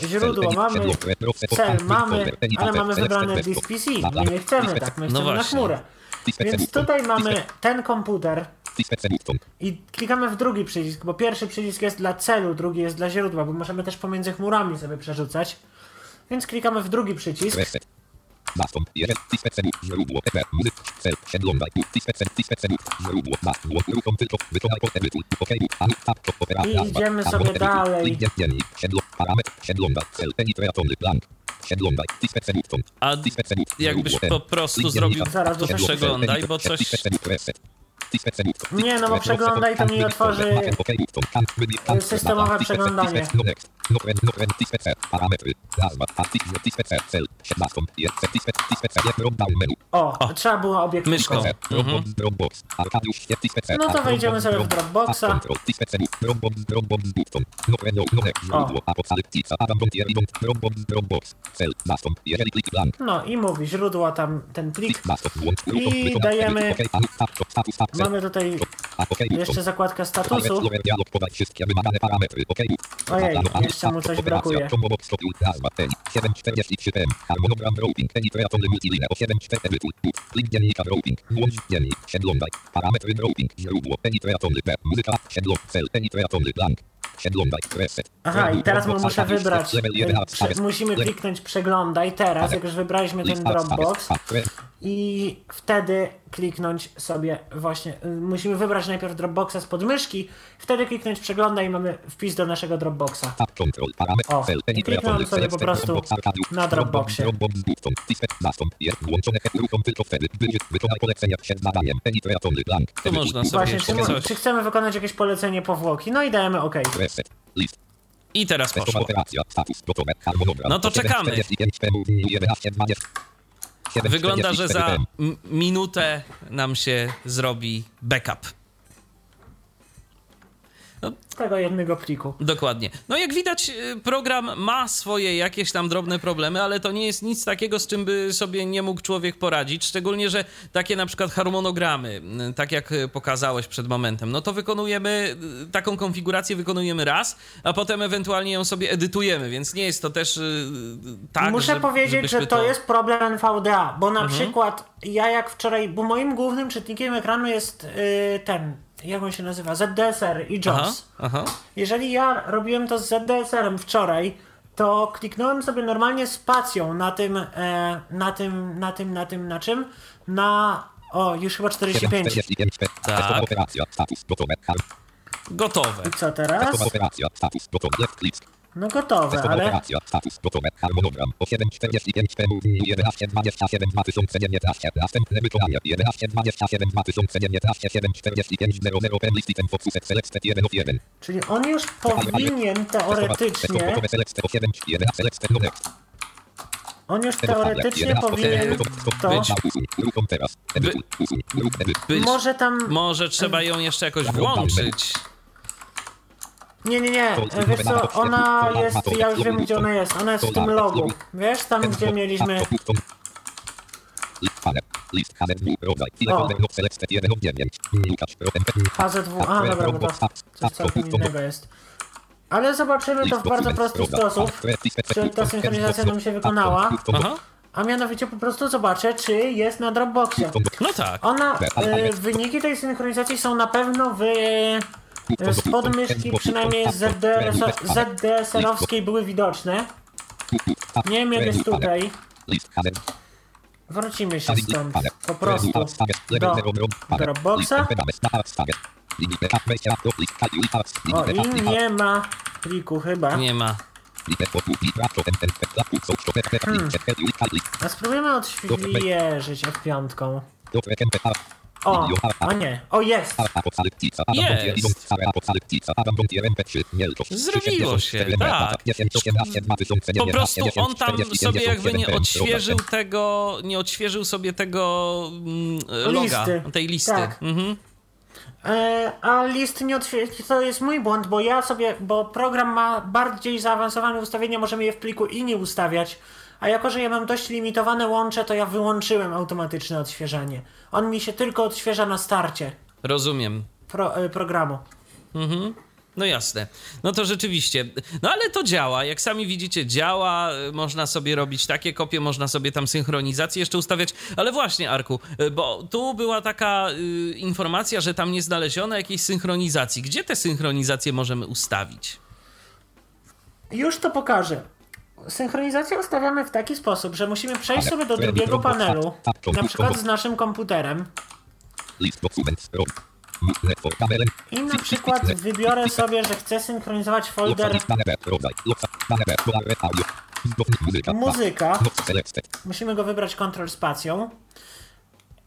Źródło, mamy, cel mamy, ale mamy wybrane disk PC. My nie chcemy tak, my No chcemy na właśnie. chmurę. Więc tutaj mamy ten komputer i klikamy w drugi przycisk, bo pierwszy przycisk jest dla celu, drugi jest dla źródła, bo możemy też pomiędzy chmurami sobie przerzucać. Więc klikamy w drugi przycisk. Nastąp, tisfece, źródło, muzyk, cel, przeglądaj, źródło, tylko, wykonaj po edytu, ok, anul, tab, to operacja, I idziemy sobie dalej. link, dziennik, siedlo, parametr, przeglądaj, cel, penitratony, blank, przeglądaj, button, A jakbyś po prostu zrobił przeglądaj, bo coś... Nie, no bo przeglądaj to mi otworzy systemowe przeglądanie. Menu, O, trzeba było obiekt Myszką. tisfece, No to wejdziemy sobie w Dropboxa. No, no, no, No i mówi źródło tam ten plik. I dajemy- Mamy tutaj jeszcze zakładkę statusu. Ojej, jeszcze mu coś brakuje. Combobox, kopiuj, nazwa, pen, 743 pen, harmonogram routing, penitratony multiline, 8-4 edytuj, tut, link dziennika routing, włącz dziennik, przeglądaj, parametry routing, źródło, penitratony, P, muzyka, siedlo, cel, penitratony, blank, przeglądaj, reset. Aha, i teraz muszę wybrać. level 11, prze- Musimy kliknąć przeglądaj teraz, jak już wybraliśmy ten Dropbox. I wtedy kliknąć sobie właśnie. y, Musimy wybrać najpierw Dropboxa z podmyszki, wtedy kliknąć przeglądaj i mamy wpis do naszego Dropboxa. Tab control, parametr, O, cel, i kliknąłem sobie po prostu na Dropboxie. To można sobie Właśnie, czy, coś. czy chcemy wykonać jakieś polecenie powłoki? No i dajemy OK. I teraz poszło. No to 7, czekamy. Wygląda, że 44 za minutę nam się zrobi backup. Tego jednego pliku. Dokładnie. No jak widać, y, program ma swoje jakieś tam drobne problemy, ale to nie jest nic takiego, z czym by sobie nie mógł człowiek poradzić. Szczególnie, że takie na przykład harmonogramy, y, tak jak y, pokazałeś przed momentem, no to wykonujemy, taką konfigurację wykonujemy raz, a potem ewentualnie ją sobie edytujemy, więc nie jest to też tak, Muszę że- powiedzieć, że to, jest problem NVDA, bo na przykład ja jak wczoraj, bo moim głównym czytnikiem ekranu jest ten, jak on się nazywa, ZDSR i Aha, JAWS. aha. Jeżeli ja robiłem to z ZDSR-em wczoraj, to kliknąłem sobie normalnie spacją na tym, e, na tym, na tym, na tym, na czym? Na, o, już chyba 45. 45, Tak. gotowe. I co teraz? testowa operacja, status, gotowe, left click, No gotowe, ale status, gotowe, harmonogram, 745, PMU, 11, 27, 2019, następne wykonanie, 11, 27, 2019, 745, 00, PM, list, item, focus, selected, 1 of 1. czyli on już powinien teoretycznie, Gotowe, selected, 7, 1, selected, no next. on już teoretycznie powinien 11, to, może tam, może trzeba ją jeszcze jakoś włączyć. Nie, nie, nie, wiesz co, ona jest, ja już wiem gdzie ona jest, ona jest w tym logu, wiesz, tam gdzie mieliśmy, List panel, rodzaj, O. ile folder, not selected, 1 of 9, Łukacz, HZW, a dobra, bo to coś całkiem innego jest. Ale zobaczymy to w bardzo prosty sposób, czy ta synchronizacja nam się wykonała, Aha. a mianowicie po prostu zobaczę, czy jest na Dropboxie. No tak. Ona, e, wyniki tej synchronizacji są na pewno w, z podmyszki, przynajmniej ZDSR-owskiej były widoczne. Nie wiem jak jest tutaj. Wrócimy się stąd. Po prostu do. Dropboxa. O, i nie ma pliku chyba. Nie ma. Kalkuluj. A spróbujemy odświeżyć F5. O, o nie, o jest! Jest. Apokaliptica. Całe apokaliptica. Apokaliptica. MP3. Mielczość. Zrobiło się, 64 tak. 10, 18, 2019, Po prostu 10, on tam 40, sobie jakby nie 57, odświeżył tego, nie odświeżył sobie tego mm, loga, Listy. tej listy. Tak. Mhm. E, a list nie odświeży, to jest mój błąd, bo ja sobie, bo program ma bardziej zaawansowane ustawienia, możemy je w pliku INI ustawiać, a jako, że ja mam dość limitowane łącze, to ja wyłączyłem automatyczne odświeżanie. On mi się tylko odświeża na starcie Rozumiem. pro, e, programu. No jasne. No to rzeczywiście. No ale to działa. Jak sami widzicie, działa. Można sobie robić takie kopie, można sobie tam synchronizację jeszcze ustawiać. Ale właśnie, Arku, bo tu była taka y, informacja, że tam nie znaleziono jakiejś synchronizacji. Gdzie te synchronizacje możemy ustawić? Już to pokażę. Synchronizację ustawiamy w taki sposób, że musimy przejść sobie do drugiego panelu, na przykład z naszym komputerem. I na przykład wybiorę sobie, że chcę synchronizować folder. Muzyka. Musimy go wybrać Ctrl spacją.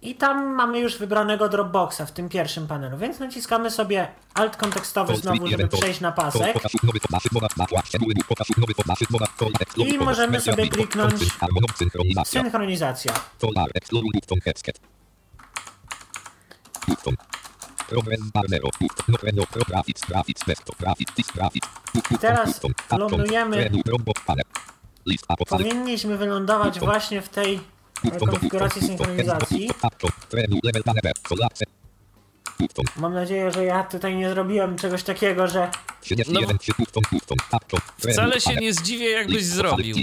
I tam mamy już wybranego Dropboxa w tym pierwszym panelu, więc naciskamy sobie Alt kontekstowy znowu, żeby przejść na pasek. I możemy sobie kliknąć synchronizacja. Button. No. Teraz lądujemy-. Powinniśmy wylądować właśnie w tej konfiguracji synchronizacji. Mam nadzieję, że ja tutaj nie zrobiłem czegoś takiego, że 31 3 button. Button. Tab Wcale się nie zdziwię, jakbyś zrobił.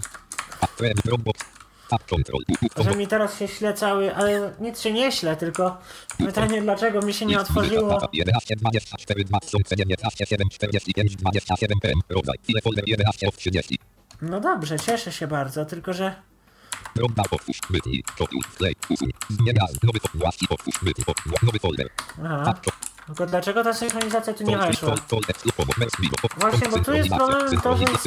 Że mi teraz się śle cały, ale nic się nie śle, tylko pytanie dlaczego mi się nie otworzyło 11 24 2019 7 45 27 PM. Rodzaj. Ile folder 11 of 30. No dobrze, cieszę się bardzo, tylko że Ronda otwórz, wytnij, kopiuj, wklej, usuń, zmieniaj, nowy fol, właści, otwórz, wytnij, otwórz, nowy folder. Aha. Tylko dlaczego ta synchronizacja tu nie weszła? Właśnie, bo tu jest synchronizacja, problem to, że-.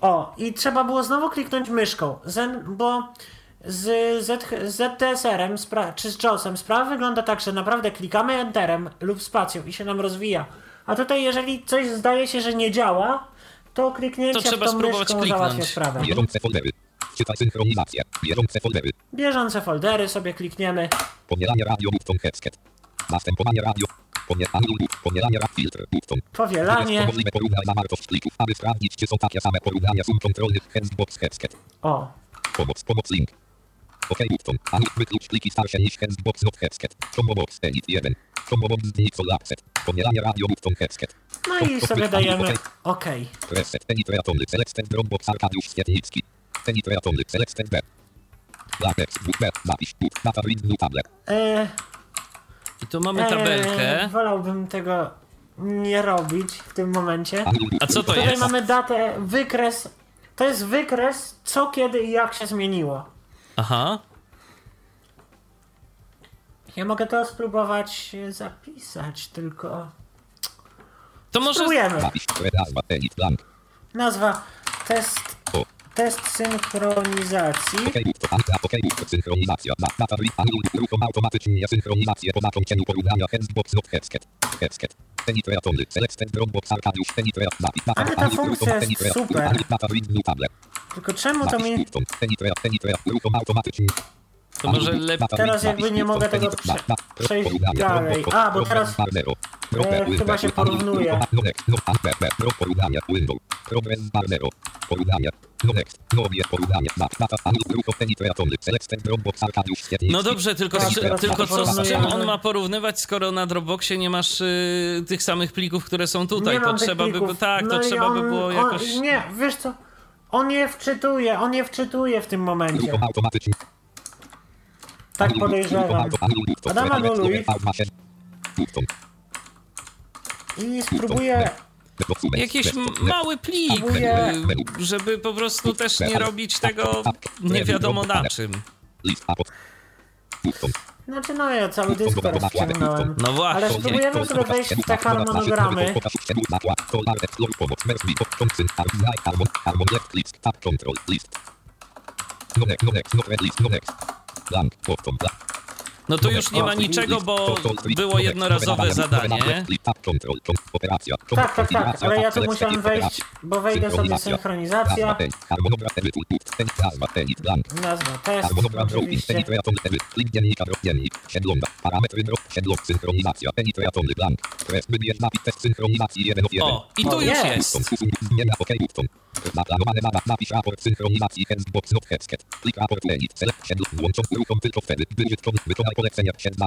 O, i trzeba było znowu kliknąć myszką, Zen, bo z Z, ZTSR-em spra- czy z JOS-em sprawa wygląda tak, że naprawdę klikamy Enterem lub spacją i się nam rozwija. A tutaj jeżeli coś zdaje się, że nie działa, to kliknięcie To trzeba w tą spróbować myszką kliknąć. załatwia sprawę. Bieżące foldery. Czytaj synchronizację, bieżące foldery. Bieżące foldery sobie klikniemy. Pomielanie radio, button, headset. Następowanie radio. Pomielanie rad, filtr, button. Powielanie. Możliwe porównać zawartość plików, aby sprawdzić, czy są takie same porównania sum kontrolnych Hensbox headset. O, Pomoc, pomoc link. OK button. Anul wyklucz pliki starsze niż Hensbox not headset. Combo box edit 1. Combo box z Nixol Access. Pomielanie radio button headset. no i sobie dajemy OK. Reset penitratony selected Dropbox Arkadiusz Świetlicki. Penitratony selected B. Latex B. Napisz but. Data read new tablet. E, I tu mamy tabelkę. e, wolałbym tego nie robić w tym momencie. A co to Tutaj jest? mamy datę, wykres. To jest wykres, co, kiedy i jak się zmieniło. Aha. Ja mogę to spróbować zapisać, tylko. To może Spróbujemy. Nazwa test, O. test synchronizacji. OK. Anka OK. Synchronizacja. Da- Data read anul. Uruchom automatycznie synchronizację po zakończeniu porównania Hensbox not headset. Headset. Penitratony selected Dropbox Arkadiusz Penitrat. Napisz data Ale ta funkcja jest super. new tablet. Tylko czemu to mi. Button. Penitrat. Penitrat. Uruchom automatycznie. to może lepiej. Teraz jakby nie mogę tego prze- przejść dalej. A, bo teraz, e, chyba się porównuje. Program Barnero. Porównania. No next. No porównania. Map. Rucho penitratony. Selected Dropbox Arkadiusz Świetlicki. No dobrze, tylko, Tak, z, tylko co z czym on ma porównywać, skoro na Dropboxie nie masz y, tych samych plików, które są tutaj? nie to mam tych trzeba by plików. tak, to No i trzeba by on- było on- jakoś. Nie, wiesz co? On je wczytuje, on je wczytuje w tym momencie. Automatycznie. Tak podejrzewam. Ruchom auto- anul. Button. Adam Select. Button. I spróbuję jakiś mały plik, żeby po prostu też nie robić tego nie wiadomo na czym. Znaczy no ja cały dysk teraz ściągnąłem. No właśnie. Ale spróbujemy sobie wejść w te harmonogramy. No tu już nie ma niczego, bo było jednorazowe zadanie. Tak, tak, tak, ale ja tu musiałem wejść, bo wejdę sobie synchronizacja, nazwa test, oczywiście. Plik dziennika, drop dziennik, siedląda, parametry drop, siedląg, synchronizacja, penitratony, blank, kres, wybierz napis, test synchronizacji 1 od 1. O, i tu już jest. Zmienia OK button. Zaplanowane na napisz raport synchronizacji Hexbox not Hexket. Plik raport edit. Select siedl. Włączą uruchom tylko wtedy, wykonaj, wykonaj polecenia na.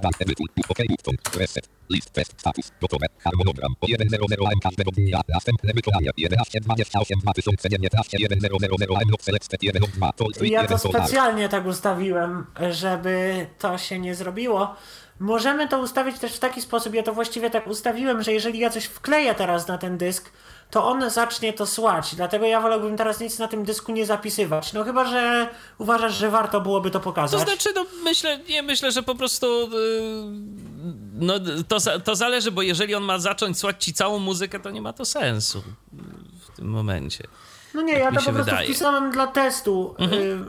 OK button. Reset. List test status. Gotowe. Harmonogram. Po 1.00 am każdego dnia. Następne wykonania. 11.28 2019 1.00 am not selected 1 od 2. Toll free Ja 1 to solar. specjalnie tak ustawiłem, żeby to się nie zrobiło. Możemy to ustawić też w taki sposób, ja to właściwie tak ustawiłem, że jeżeli ja coś wkleję teraz na ten dysk, to on zacznie to słać. Dlatego ja wolałbym teraz nic na tym dysku nie zapisywać. No chyba, że uważasz, że warto byłoby to pokazać. To znaczy, no myślę, nie myślę, że po prostu yy, no to, to zależy, bo jeżeli on ma zacząć słać ci całą muzykę, to nie ma to sensu w tym momencie. No nie, ja to po prostu wydaje. Mhm. wpisałem dla testu,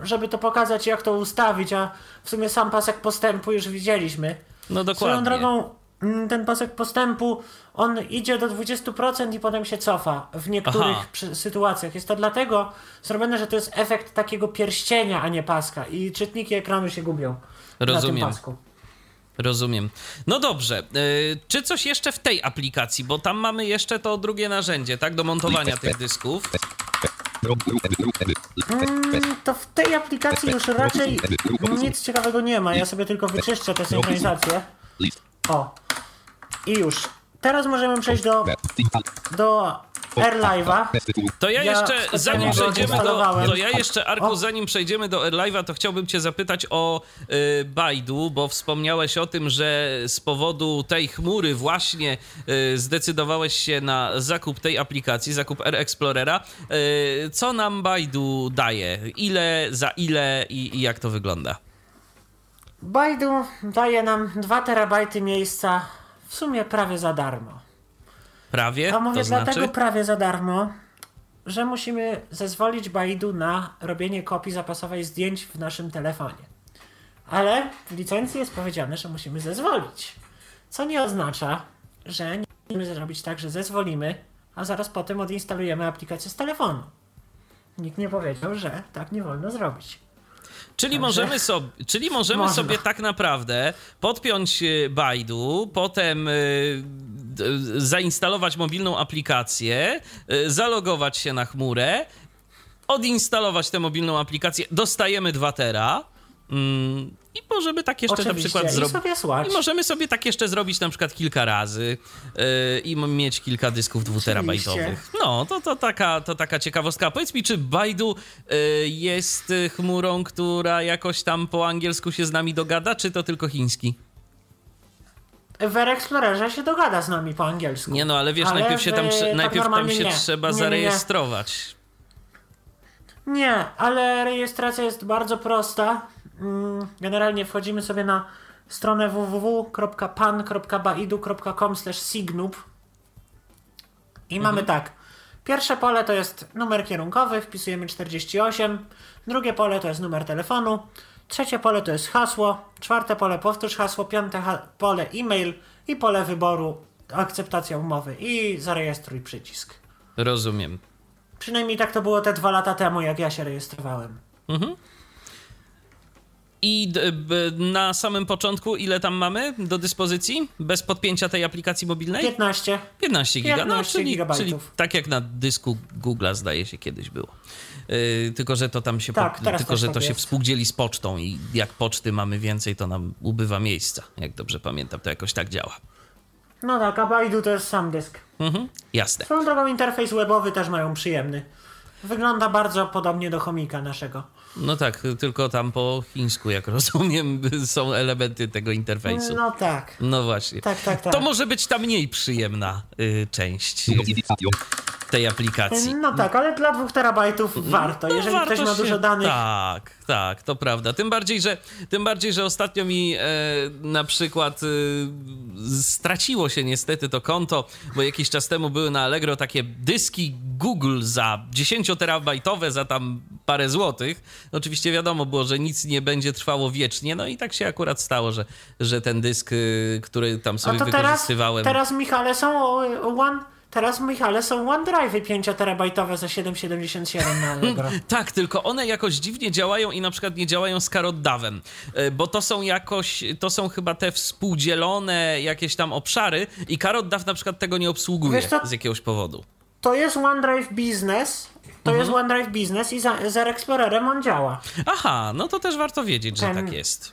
y, żeby to pokazać, jak to ustawić, a w sumie sam pasek postępu już widzieliśmy. No Swoją dokładnie. drogą, mm, ten pasek postępu, on idzie do 20% i potem się cofa w niektórych Aha. sytuacjach. Jest to dlatego zrobione, że to jest efekt takiego pierścienia, a nie paska i czytniki ekranu się gubią na Rozumiem. tym pasku. Rozumiem. No dobrze. Yy, czy coś jeszcze w tej aplikacji? Bo tam mamy jeszcze to drugie narzędzie, tak? Do montowania tych dysków. Mm, To w tej aplikacji już raczej nic ciekawego nie ma. Ja sobie tylko wyczyszczę tę synchronizację. O. I już. Teraz możemy przejść do, do AirLive'a. To ja Ja jeszcze, zanim przejdziemy do. To ja jeszcze, Arku, zanim przejdziemy do AirLive'a, to chciałbym Cię zapytać o y, Baidu, bo wspomniałeś o tym, że z powodu tej chmury właśnie y, zdecydowałeś się na zakup tej aplikacji, zakup Air Explorera. Y, co nam Baidu daje? Ile, za ile i, i jak to wygląda? Baidu daje nam 2 terabajty miejsca w sumie prawie za darmo. Prawie? A mówię to znaczy? dlatego prawie za darmo, że musimy zezwolić Baidu na robienie kopii zapasowej zdjęć w naszym telefonie. Ale w licencji jest powiedziane, że musimy zezwolić. Co nie oznacza, że nie możemy zrobić tak, że zezwolimy, a zaraz potem odinstalujemy aplikację z telefonu. Nikt nie powiedział, że tak nie wolno zrobić. Czyli Także- możemy, sobie, czyli możemy Można. sobie tak naprawdę podpiąć e, Baidu, potem d- zainstalować mobilną aplikację, e, zalogować się na chmurę, odinstalować tę mobilną aplikację, dostajemy 2 tera. I możemy tak jeszcze na Oczywiście. przykład I zrobić. I możemy sobie tak jeszcze zrobić na przykład kilka razy yy, i mieć kilka dysków dwuterabajtowych. No, to, to, taka, to taka ciekawostka. Powiedz mi, czy Baidu yy, jest chmurą, która jakoś tam po angielsku się z nami dogada, czy to tylko chiński? W Explorerze się dogada z nami po angielsku. Nie no, ale wiesz, Ale najpierw się tam, tak najpierw tam się nie. trzeba nie, nie. zarejestrować. Nie, ale rejestracja jest bardzo prosta. Mm, Generalnie wchodzimy sobie na stronę www.pan.baidu.com signub i mamy tak. Pierwsze pole to jest numer kierunkowy, wpisujemy 48. Drugie pole to jest numer telefonu. Trzecie pole to jest hasło. Czwarte pole powtórz hasło. Piąte ha- pole e-mail i pole wyboru akceptacja umowy i zarejestruj przycisk. Rozumiem. Przynajmniej tak to było te dwa lata temu, jak ja się rejestrowałem. I na samym początku ile tam mamy do dyspozycji? Bez podpięcia tej aplikacji mobilnej? 15. 15 giga, no, 15 czyli, gigabajtów. czyli tak jak na dysku Google'a zdaje się kiedyś było. Yy, tylko, że to tam się, Tak, po, tylko, że tak to się współdzieli z pocztą i jak poczty mamy więcej, to nam ubywa miejsca. Jak dobrze pamiętam, to jakoś tak działa. No tak, a Baidu to jest sam dysk. Mhm, jasne. Swoją drogą interfejs webowy też mają przyjemny. Wygląda bardzo podobnie do chomika naszego. No tak, tylko tam po chińsku, jak rozumiem, są elementy tego interfejsu. No tak. No właśnie. Tak, tak, tak. To może być ta mniej przyjemna y, część. Tej aplikacji. No tak, ale dla dwóch terabajtów warto. No, Jeżeli warto ktoś ma się- dużo danych, Tak, tak, to prawda. Tym bardziej, że, tym bardziej, że ostatnio mi e, na przykład e, straciło się niestety to konto, bo jakiś czas temu były na Allegro takie dyski Google za 10-terabajtowe za tam parę złotych. Oczywiście wiadomo było, że nic nie będzie trwało wiecznie, no i tak się akurat stało, że, że ten dysk, y, który tam a sobie to teraz, wykorzystywałem... teraz Michale są one, teraz Michale są OneDrive'y 5 terabajtowe za 7,77 na Allegro. Tak, tylko one jakoś dziwnie działają i na przykład nie działają z karoddawem, e, bo to są jakoś, to są chyba te współdzielone jakieś tam obszary i karoddaw na przykład tego nie obsługuje Wiesz co? z jakiegoś powodu. To jest OneDrive Business, to Mhm. jest OneDrive Business i za, z Air Explorerem on działa. Aha, no to też warto wiedzieć, że Ten- tak jest.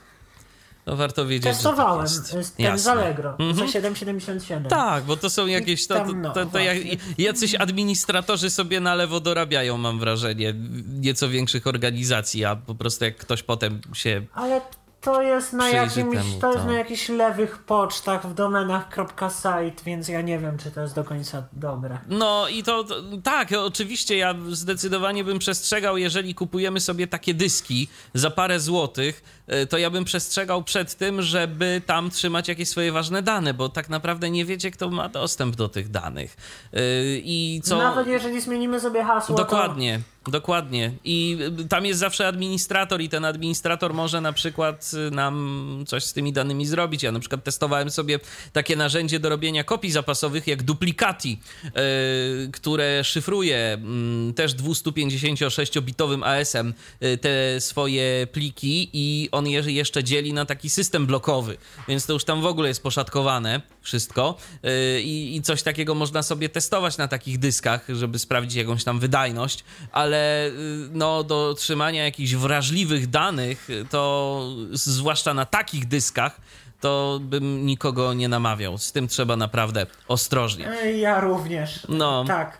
To warto wiedzieć, Testowałem tak jest. z- ten z. Allegro Mhm. za 7,77. Tak, bo to są jakieś. To, tam, no, to, to, jak, jacyś administratorzy sobie na lewo dorabiają, mam wrażenie, nieco większych organizacji, a po prostu jak ktoś potem się. Ale to jest na jakimś, temu, to jest to- na jakichś lewych pocztach w domenach .site, więc ja nie wiem, czy to jest do końca dobre. No i to, to tak, oczywiście ja zdecydowanie bym przestrzegał, jeżeli kupujemy sobie takie dyski za parę złotych, to ja bym przestrzegał przed tym, żeby tam trzymać jakieś swoje ważne dane, bo tak naprawdę nie wiecie, kto ma dostęp do tych danych. E, I co. Nawet jeżeli zmienimy sobie hasło, Dokładnie, dokładnie. I y, tam jest zawsze administrator i ten administrator może na przykład y, nam coś z tymi danymi zrobić. Ja na przykład testowałem sobie takie narzędzie do robienia kopii zapasowych jak Duplicati, y, które szyfruje mm, też 256-bitowym AS-em y, te swoje pliki i on je jeszcze dzieli na taki system blokowy, więc to już tam w ogóle jest poszatkowane wszystko y, i, i coś takiego można sobie testować na takich dyskach, żeby sprawdzić jakąś tam wydajność, ale y, no do trzymania jakichś wrażliwych danych, y, to zwłaszcza na takich dyskach, to bym nikogo nie namawiał. Z tym trzeba naprawdę ostrożnie. Ja również. No. Tak.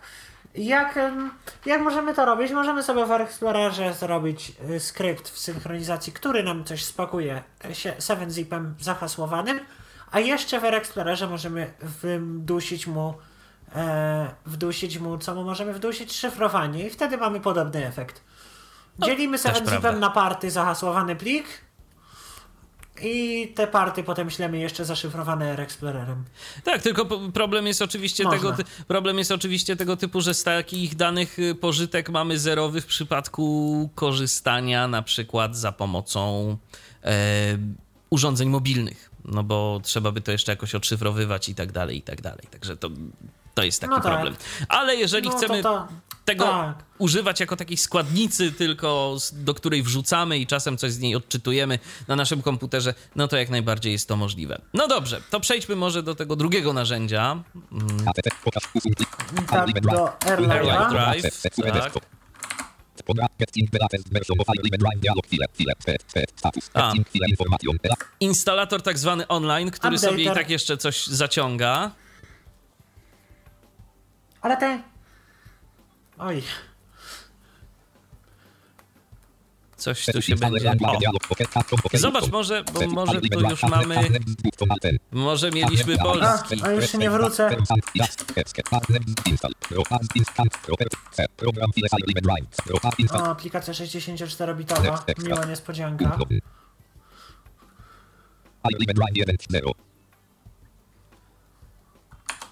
Jak, jak możemy to robić? Możemy sobie w Explorerze zrobić y, skrypt w synchronizacji, który nam coś spakuje y, sie- 7-zipem zahasłowanym, a jeszcze w Explorerze możemy wdusić mu e, wdusić mu, co mu możemy wdusić? Szyfrowanie i wtedy mamy podobny efekt. Dzielimy też 7-zipem prawda. na party zahasłowany plik i te party potem ślemy jeszcze zaszyfrowane Air Explorerem. Tak, tylko problem jest oczywiście Można. tego problem jest oczywiście tego typu, że z takich danych y, pożytek mamy zerowy w przypadku korzystania na przykład za pomocą e, urządzeń mobilnych. No bo trzeba by to jeszcze jakoś odszyfrowywać i tak dalej, i tak dalej. Także to, to jest taki No tak. problem. Ale jeżeli No chcemy to- tego tak. używać jako takiej składnicy tylko, z- do której wrzucamy i czasem coś z niej odczytujemy na naszym komputerze, no to jak najbardziej jest to możliwe. No dobrze, to przejdźmy może do tego drugiego narzędzia. Plik. Tak, do Drive. Tak. A. Instalator tak zwany online, który Updater. sobie i tak jeszcze coś zaciąga. Ale te... Oj, Coś tu się będzie... O, zobacz, może, bo może tu już mamy... Może mieliśmy A, polski. a już nie wrócę. o, aplikacja 64-bitowa. Miła niespodzianka.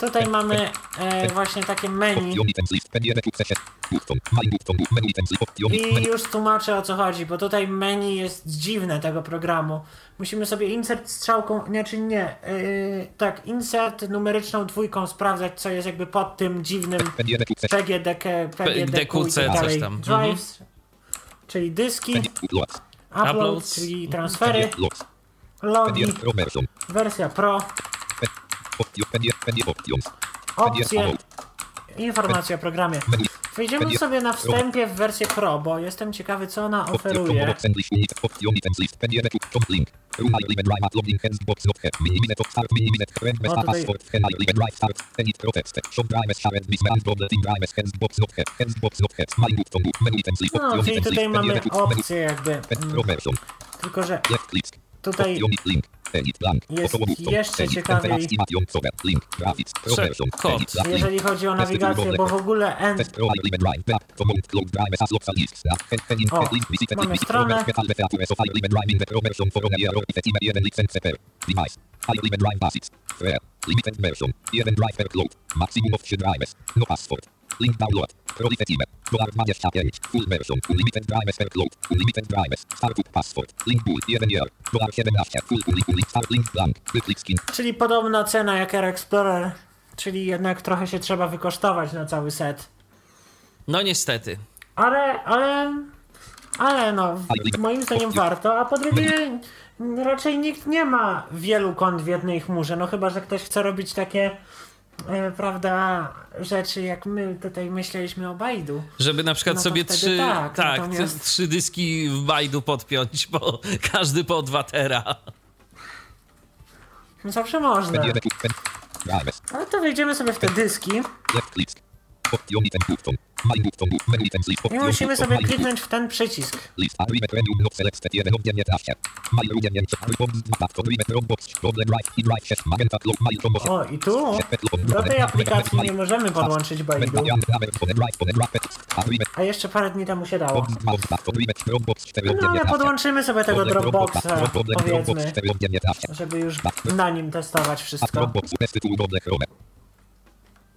Tutaj mamy e, właśnie takie menu Option items list. Pen 1 sukcesie. Button. My button. Menu items list. Option. i już tłumaczę o co chodzi, bo tutaj menu jest dziwne tego programu. Musimy sobie insert strzałką, znaczy nie, yy, tak, insert numeryczną dwójką sprawdzać, co jest jakby pod tym dziwnym Pen 1 sukcesie. PGDK, PGDQ i DQC, tak coś dalej. tam. Drives, czyli dyski, upload, czyli transfery, 1 logs. Pen logi, 1 pro version. wersja pro, opcje, informacja o programie. Wejdziemy sobie na wstępie w wersję pro, bo jestem ciekawy co ona oferuje. box English unit. Option items list. Pen 1 com link. Room I live drive at login hands box not have. Mini minute of start. Mini minute. Friend mess O, tutaj- password. Hen I live drive start. Enit pro text. Shop drive shared this man problem. Team drive hands box not have. Hands box not have. My button. Menu items list. No, czyli tutaj mamy 1 menu. opcję jakby, mm, tylko że tutaj Jest jeszcze ciekawiej. Kod. Jeżeli chodzi o nawigację, bo w ogóle N O, mamy stronę. Robert Metal Beatrice of I live drive in the pro version for on air or with team 1 license per device. I live drive basics. Rare. Limited version. 1 drive per cloud. Maximum of 3 drives. No password. Link download. Dolar 25. Full version. Unlimited drives per cloud. Unlimited drives. Startup password. Link bull. 1 year. Dolar 17. Full. Start link blank. Wyklik skin. Czyli podobna cena jak Air Explorer, czyli jednak trochę się trzeba wykosztować na cały set. No niestety. Ale, ale, ale no, moim zdaniem warto, a po drugie raczej nikt nie ma wielu kont w jednej chmurze, no chyba, że ktoś chce robić takie, prawda, rzeczy jak my tutaj myśleliśmy o Baidu. Żeby na przykład No sobie trzy, tak, tak, natomiast- trzy dyski w Bajdu podpiąć, bo każdy po 2 tera. No zawsze można. Pen 1 pen. Drives. Ale to wejdziemy sobie w te dyski I musimy sobie kliknąć w ten przycisk. List agreement random not selected jeden od 19. My runienięcie. Repomz 2 to agreement Dropbox. Problem drive i drive 6. Magenta cloud. My promotion. O, i tu do tej aplikacji nie możemy podłączyć Baidu. A jeszcze parę dni temu się dało. No ale podłączymy sobie tego Dropboxa, powiedzmy, żeby już na nim testować wszystko.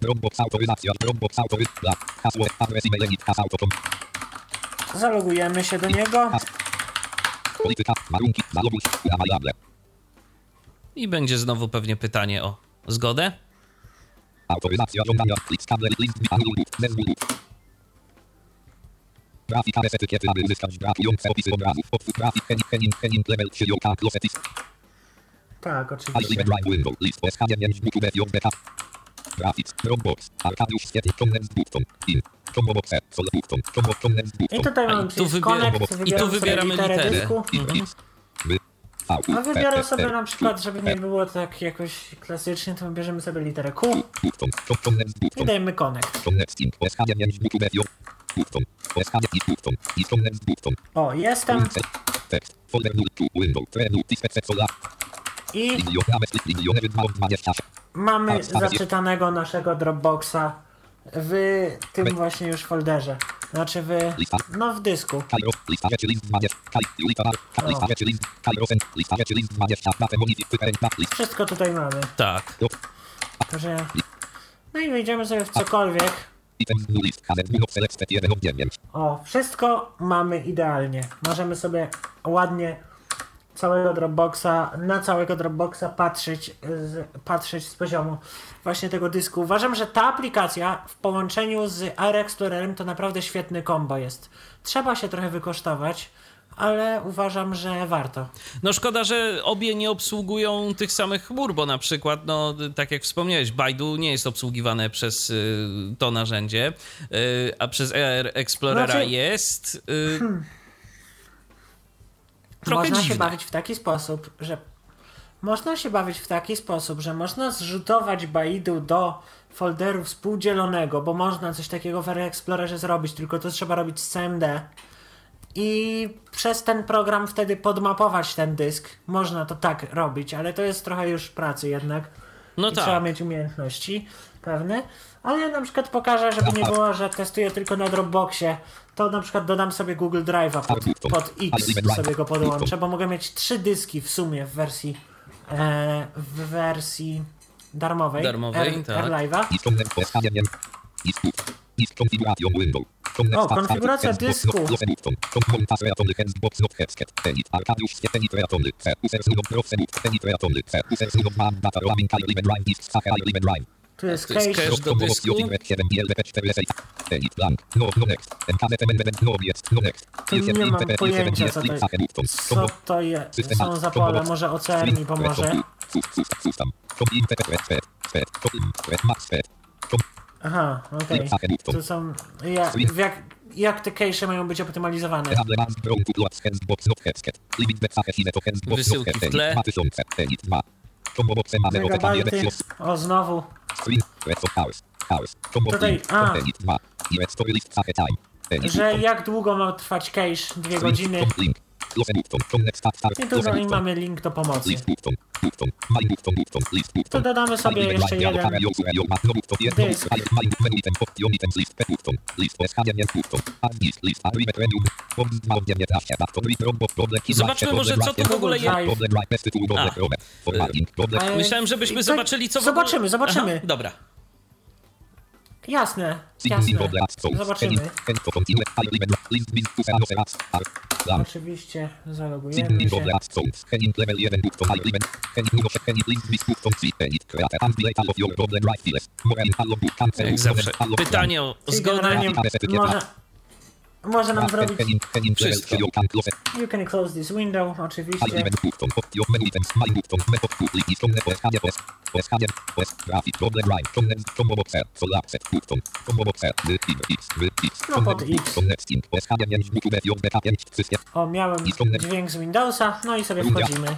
Dropbox autoryzacja. Dropbox autoryzacja. Hasło. Adres e-mail. Edit. Zalogujemy się do niego. Polityka. Warunki. Zaloguj. Available. I będzie znowu pewnie pytanie o zgodę. Autoryzacja żądania. Klik skable. List. Anulub. Zezwolub. Grafika bez etykiety, aby uzyskać brakujące opisy obrazów. Otwórz grafik. Henin. Level. Tak, oczywiście. drive window. List. OSH 9. YouTube. JBK. Graphics. Dropbox. Arkadiusz Świetl. Ciągnąć z button. Z I tutaj A, i mamy tu Connect, i tu wybieramy literę litery. V. A wybiorę sobie na przykład, żeby nie było tak jakoś klasycznie, to wybierzemy sobie literę Q i dajemy Connect. Ciągnąć z ink. OSH 9. YouTube. J. Button. OSH 9. Button. I ciągnąć z button. O, jestem. Tekst. Folder 02. Window. Trenu. Tispec. Sola. I Lidio. Rame. Split. Milionery 2 od 20. mamy zaczytanego naszego Dropboxa w tym właśnie już folderze. Znaczy w, no w dysku. Kairo. Lista rzeczy list 20. Kaj. Julita. Bar. Lista rzeczy list. Kairosen. Lista rzeczy list 20. Datę bonifik. Typerenta. List. Wszystko tutaj mamy. Tak. Także... No i wejdziemy sobie w cokolwiek. Items new list. Hazard. Not selected 1 od 9. O, wszystko mamy idealnie. Możemy sobie ładnie całego Dropboxa, na całego Dropboxa patrzeć z, patrzeć z poziomu właśnie tego dysku. Uważam, że ta aplikacja w połączeniu z Air Explorerem to naprawdę świetny kombo jest. Trzeba się trochę wykosztować, ale uważam, że warto. No szkoda, że obie nie obsługują tych samych chmur, bo na przykład, no tak jak wspomniałeś, Baidu nie jest obsługiwane przez y, to narzędzie, y, a przez Air Explorera Znaczy- jest. Y, trochę można dziwne. się bawić w taki sposób, że można się bawić w taki sposób, że można zrzutować Baidu do folderu współdzielonego, bo można coś takiego w Explorerze zrobić, tylko to trzeba robić z CMD. I przez ten program wtedy podmapować ten dysk. Można to tak robić, ale to jest trochę już pracy jednak. No I tak. trzeba mieć umiejętności pewne. Ale ja na przykład pokażę, żeby nie było, że testuję tylko na Dropboxie, to na przykład dodam sobie Google Drive'a pod, pod X sobie go podłączę, bo mogę mieć trzy dyski w sumie w wersji e, w wersji darmowej, Darmowej, Air, tak. AirLive'a. O, konfiguracja dysku. Jest to jest cache. cache. do dysku. Jest. Tu nie mam pojęcia, co to, co to je, są za pole. Może OCR mi pomoże. Aha, okej. Tu są... Ja, jak, jak te cache mają być optymalizowane? Wysyłki w tle. Megabajty. O, znowu. Tutaj, a. Że jak długo ma trwać cache? Dwie godziny. I tu za nim mamy link do pomocy. To dodamy sobie jeszcze jeden dysk. Zobaczmy może, co tu w ogóle jest. A. Myślałem, żebyśmy to- zobaczyli, co w ogóle... Zobaczymy, zobaczymy. Aha, dobra. Jasne, jasne. Zobaczymy. Oczywiście zalogujemy się. Jak zawsze. Pytanie o zgodę. może, może nam zrobić... Wszystko. You can close this window, oczywiście. No pod X. O, miałem dźwięk z Windowsa, no i sobie wchodzimy.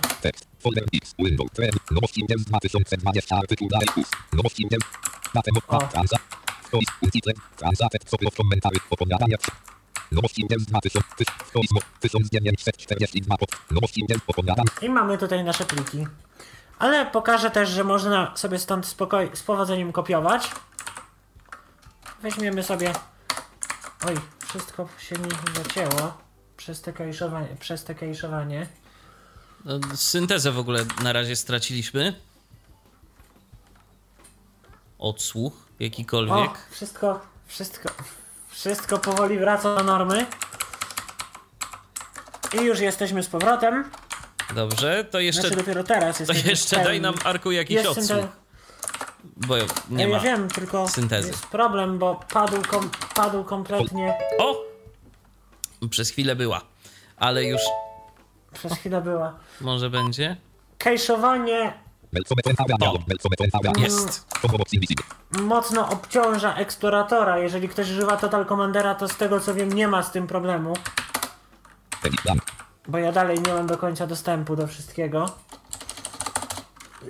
Folder X. Window. Trend. Nowości Windows 2020. Artykuł dalej plus. Nowości Windows. Datę O. Transa. Windows 2000. Stois. 1942. pod- Nowości Windows. Opowiadania. I mamy tutaj nasze pliki. Ale pokażę też, że można sobie stąd spokoj, z powodzeniem kopiować. Weźmiemy sobie... Oj, wszystko się mi zacięło. Przez te kajszowanie. Przez te kajszowanie. No, Syntezę w ogóle na razie straciliśmy. Odsłuch O, jakikolwiek. wszystko, wszystko, wszystko powoli wraca do normy. I już jesteśmy z powrotem. Dobrze, to jeszcze, Znaczy dopiero teraz to jesteśmy jeszcze daj nam Arku jakiś Jest odsłuch. synte- Bo nie ja ma. wiem, tylko syntezy. jest problem, bo padł, kom, padł kompletnie. O! Przez chwilę była. Ale już Przez chwilę była. może będzie. Kejszowanie Jest. mocno obciąża eksploratora. Jeżeli ktoś używa Total Commandera, to z tego co wiem nie ma z tym problemu. Bo ja dalej nie mam do końca dostępu do wszystkiego.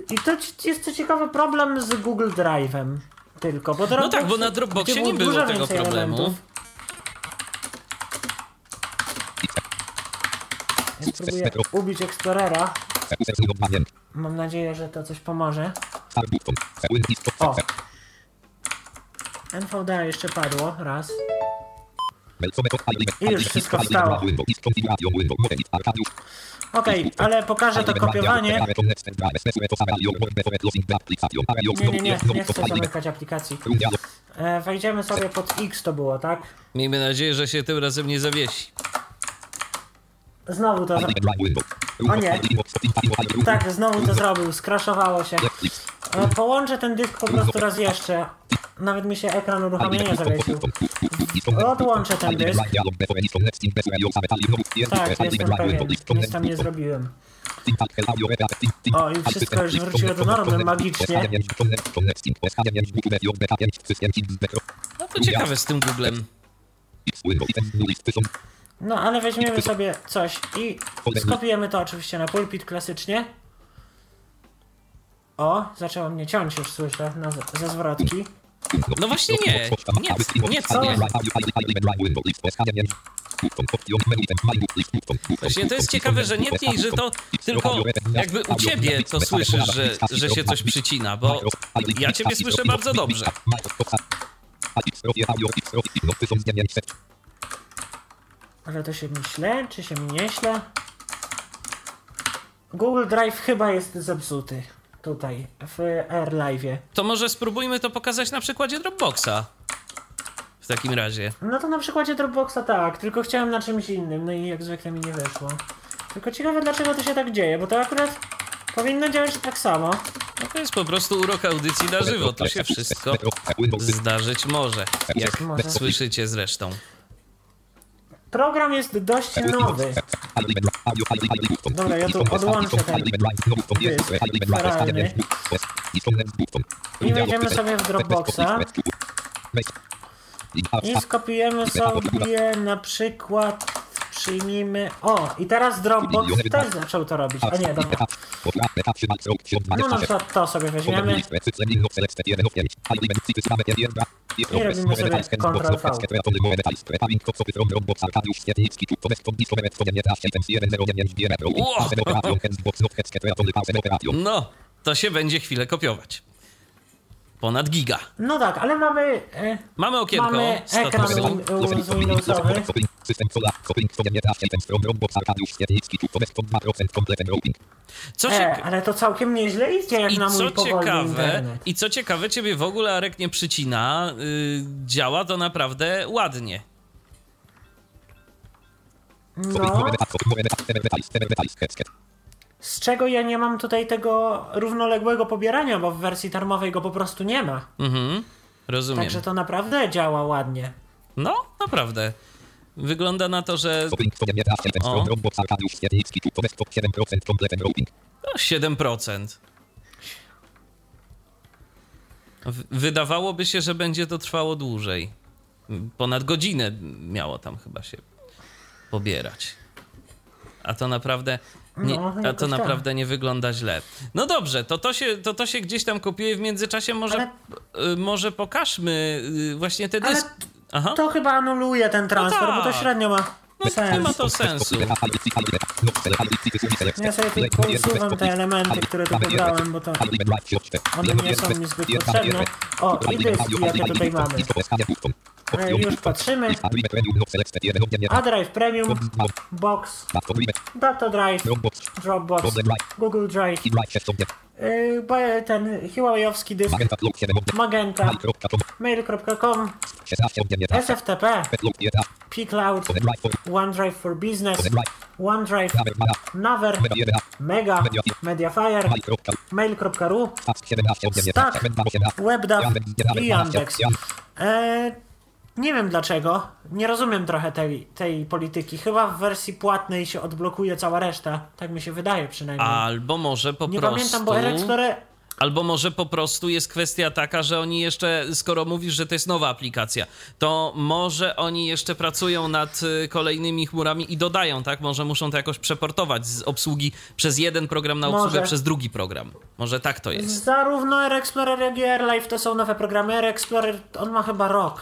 I to jest co ciekawe problem z Google Drive'em. Tylko, bo No tak, bo na Dropboxie nie było dużo tego problemu. elementów. Ja spróbuję ubić Explorera. Mam nadzieję, że to coś pomoże. O. NVDA jeszcze padło, raz. I już wszystko wstało. Okej, ale pokażę to kopiowanie. Nie, nie, nie, nie chcę zamykać aplikacji. E, wejdziemy sobie pod X to było, tak? Miejmy nadzieję, że się tym razem nie zawiesi. Znowu to. O nie. Tak, znowu to zrobił, skraszowało się. E, połączę ten dysk po prostu raz jeszcze. Nawet mi się ekran uruchomienia zawiesił. Odłączę ten dysk. Tak, jestem pewien. Nic tam nie zrobiłem. O, i wszystko już wróciło do normy magicznie. No to ciekawe z tym Googlem. No, ale weźmiemy sobie coś i skopiujemy to oczywiście na pulpit klasycznie. O, zaczęło mnie ciąć już słyszę na, ze zwrotki. No właśnie nie. Nic, nic nie. Właśnie to jest ciekawe, że nie tniej, że to tylko jakby u ciebie to słyszysz, że, że się coś przycina, bo ja ciebie słyszę bardzo dobrze. Ale to się mi śle, czy się mi nie śle? Google Drive chyba jest zepsuty. tutaj w AirLive'ie. To może spróbujmy to pokazać na przykładzie Dropboxa. W takim razie. No to na przykładzie Dropboxa tak, tylko chciałem na czymś innym, no i jak zwykle mi nie wyszło. Tylko ciekawe dlaczego to się tak dzieje, bo to akurat powinno działać tak samo. No to jest po prostu urok audycji na żywo. Tu się wszystko zdarzyć może. Jak Może. słyszycie zresztą. Program jest dość nowy. Dobra, ja tu odłączę ten dysk i wejdziemy sobie w Dropboxa i skopiujemy sobie na przykład, przyjmijmy, o i teraz Dropbox też zaczął to robić, a nie, dobra. No na przykład to sobie weźmiemy, I robimy sobie Ctrl V. No, to się będzie chwilę kopiować. Ponad giga. no tak, ale mamy, e, Mamy okienko mamy ekran Windowsowy, System Solar, Coping, Sony, Items from Dropbox, Arkadiusz Świetlicki, Connect 2% complete routing. Co e, się... ale to całkiem nieźle idzie jak I na mój co ciekawe, internet. i co ciekawe, ciebie w ogóle Arek nie przycina. Yy, działa to naprawdę ładnie. No, z czego ja nie mam tutaj tego równoległego pobierania, bo w wersji darmowej go po prostu nie ma. Mhm. Rozumiem. Także to naprawdę działa ładnie. No, naprawdę. Wygląda na to, że O. from Dropbox, Arkadiusz Świetlicki, Connect 7% complete routing. no, 7%. W- Wydawałoby się, że będzie to trwało dłużej. Ponad godzinę miało tam chyba się pobierać. A to naprawdę. Nie, No, a to tak. naprawdę nie wygląda źle. No dobrze, to to się, to, to się gdzieś tam kopiuje w międzyczasie. Może, y, może pokażmy y, właśnie te Ale dyski. To chyba anuluje ten transfer, bo to tak. średnio ma No, sens. nie ma to sensu. Ja sobie tu pousuwam te elementy, które tu pobrałem, bo to one nie są mi zbyt potrzebne. O, i dyski, jakie tutaj mamy. E, Już patrzymy. A Drive Premium, Box, Data Drive, Dropbox, Google Drive, yy, ba- ten Huawei'owski dysk, Magenta, mail.com, SFTP, P-Cloud, OneDrive for Business, OneDrive, Naver, Mega, Mediafire, mail.ru, Stack, WebDAV i Yandex. E, nie wiem dlaczego. Nie rozumiem trochę tej, tej polityki. Chyba w wersji płatnej się odblokuje cała reszta. Tak mi się wydaje przynajmniej. Albo może po nie prostu. pamiętam, bo Air Explorer... Albo może po prostu jest kwestia taka, że oni jeszcze, skoro mówisz, że to jest nowa aplikacja, to może oni jeszcze pracują nad y, kolejnymi chmurami i dodają, tak? Może muszą to jakoś przeportować z obsługi przez jeden program na obsługę Może. przez drugi program. Może tak to jest. Zarówno Air Explorer, jak i AirLive to są nowe programy. Air Explorer, on ma chyba rok,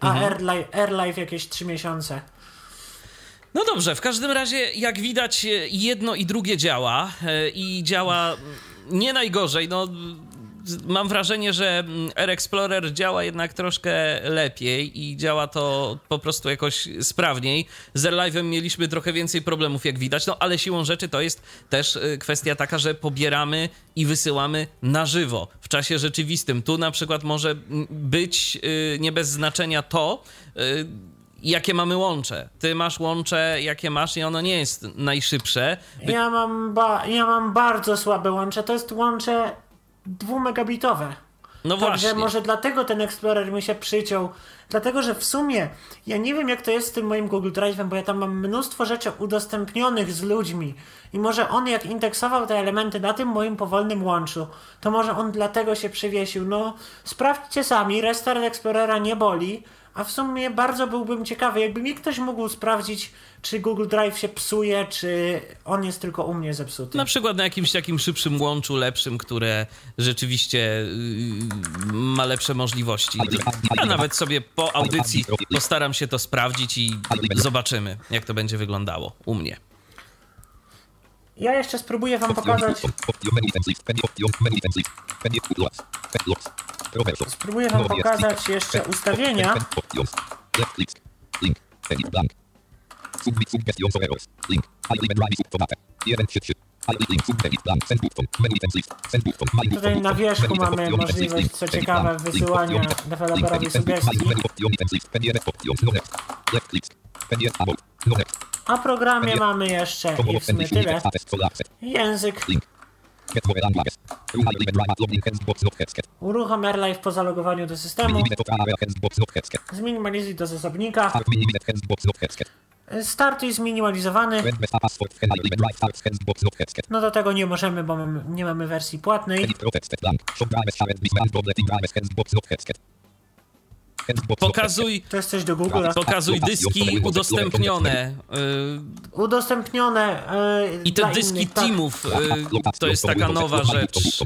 a Mhm. AirLive, AirLive jakieś 3 miesiące. No dobrze, w każdym razie, jak widać, e, jedno i drugie działa e, i działa nie najgorzej. No, mam wrażenie, że mm, Air Explorer działa jednak troszkę lepiej i działa to po prostu jakoś sprawniej. Z AirLive'em mieliśmy trochę więcej problemów, jak widać, no ale siłą rzeczy to jest też e, kwestia taka, że pobieramy i wysyłamy na żywo, w czasie rzeczywistym. Tu na przykład może mm, być e, nie bez znaczenia to, e, jakie mamy łącze. Ty masz łącze, jakie masz i ono nie jest najszybsze. Ja mam, ba- ja mam bardzo słabe łącze. To jest łącze dwumegabitowe. No Także właśnie. może dlatego ten Explorer mi się przyciął. Dlatego, że w sumie ja nie wiem, jak to jest z tym moim Google Drive'em, bo ja tam mam mnóstwo rzeczy udostępnionych z ludźmi. I może on, jak indeksował te elementy na tym moim powolnym łączu, to może on dlatego się przywiesił. No, sprawdźcie sami, restart Explorera nie boli. A w sumie bardzo byłbym ciekawy, jakby mi ktoś mógł sprawdzić, czy Google Drive się psuje, czy on jest tylko u mnie zepsuty. Na przykład na jakimś takim szybszym łączu, lepszym, które rzeczywiście yy, ma lepsze możliwości. Ja nawet sobie po audycji postaram się to sprawdzić i zobaczymy, jak to będzie wyglądało u mnie. Ja jeszcze spróbuję wam pokazać, spróbuję wam pokazać jeszcze ustawienia. Link. Edit blank. Submit suggestions or errors. Link. High limit line subtomate. 1 3 3. File link, submenu, blank, send button, menu items list, send button, my Tutaj na wierzchu mamy możliwość, co ciekawe, wysyłania deweloperowi sugestii. no left abo, no next, A programie mamy jeszcze i w sumie tyle. Język, link, uruchom AirLive po zalogowaniu do systemu, zminimalizuj do zasobnika, start headset, startuj zminimalizowany, no do tego nie możemy, bo nie mamy wersji płatnej. Pokazuj, To jest coś do Google. pokazuj dyski udostępnione. y, Udostępnione yy, I te dyski innych, tak. teamów, y, to jest taka nowa rzecz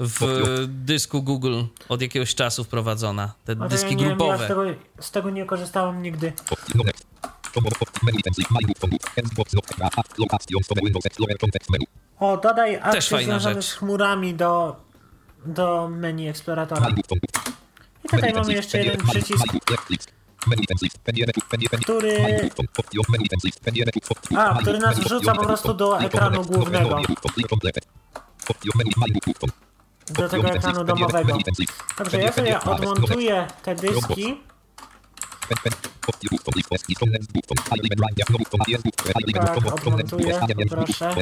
w dysku Google od jakiegoś czasu wprowadzona. Te to dyski ja nie wiem, Ja z grupowe. tego, z tego nie korzystałem nigdy. O, dodaj akcje fajna związane rzecz. z chmurami do, do menu eksploratora. I tutaj mamy jeszcze jeden przycisk, który... A, który nas wrzuca po prostu do ekranu głównego. do tego ekranu domowego. Dobrze, ja sobie odmontuję te dyski. no Tak, proszę.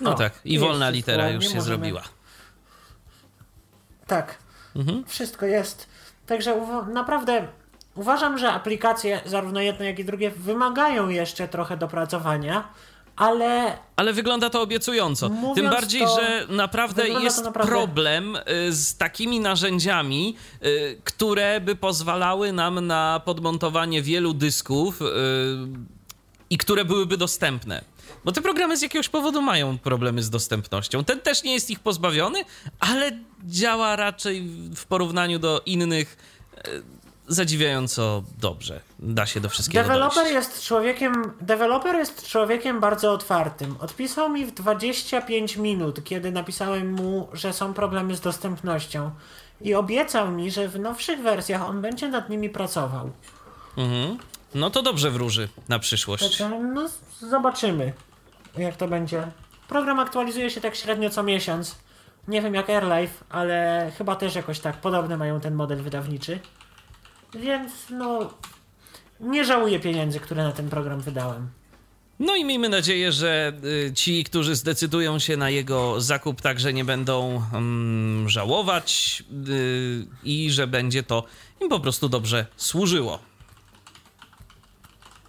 No tak, i wolna litera już się zrobiła. Tak, Mhm. wszystko jest. Także uwa- naprawdę uważam, że aplikacje, zarówno jedne, jak i drugie, wymagają jeszcze trochę dopracowania, ale Ale wygląda to obiecująco. Tym bardziej, to, że naprawdę jest naprawdę- problem y, z takimi narzędziami, y, które by pozwalały nam na podmontowanie wielu dysków y, i które byłyby dostępne. Bo te programy z jakiegoś powodu mają problemy z dostępnością. Ten też nie jest ich pozbawiony, ale działa raczej w porównaniu do innych y, zadziwiająco dobrze. Da się do wszystkiego Deweloper dojść. jest człowiekiem, deweloper jest człowiekiem bardzo otwartym. Odpisał mi w 25 minut, kiedy napisałem mu, że są problemy z dostępnością. I obiecał mi, że w nowszych wersjach on będzie nad nimi pracował. Mhm. No to dobrze wróży na przyszłość. No, zobaczymy, jak to będzie. Program aktualizuje się tak średnio co miesiąc. Nie wiem jak AirLife, ale chyba też jakoś tak podobny mają ten model wydawniczy. Więc no, nie żałuję pieniędzy, które na ten program wydałem. No i miejmy nadzieję, że y, ci, którzy zdecydują się na jego zakup, także nie będą mm, żałować y, i że będzie to im po prostu dobrze służyło.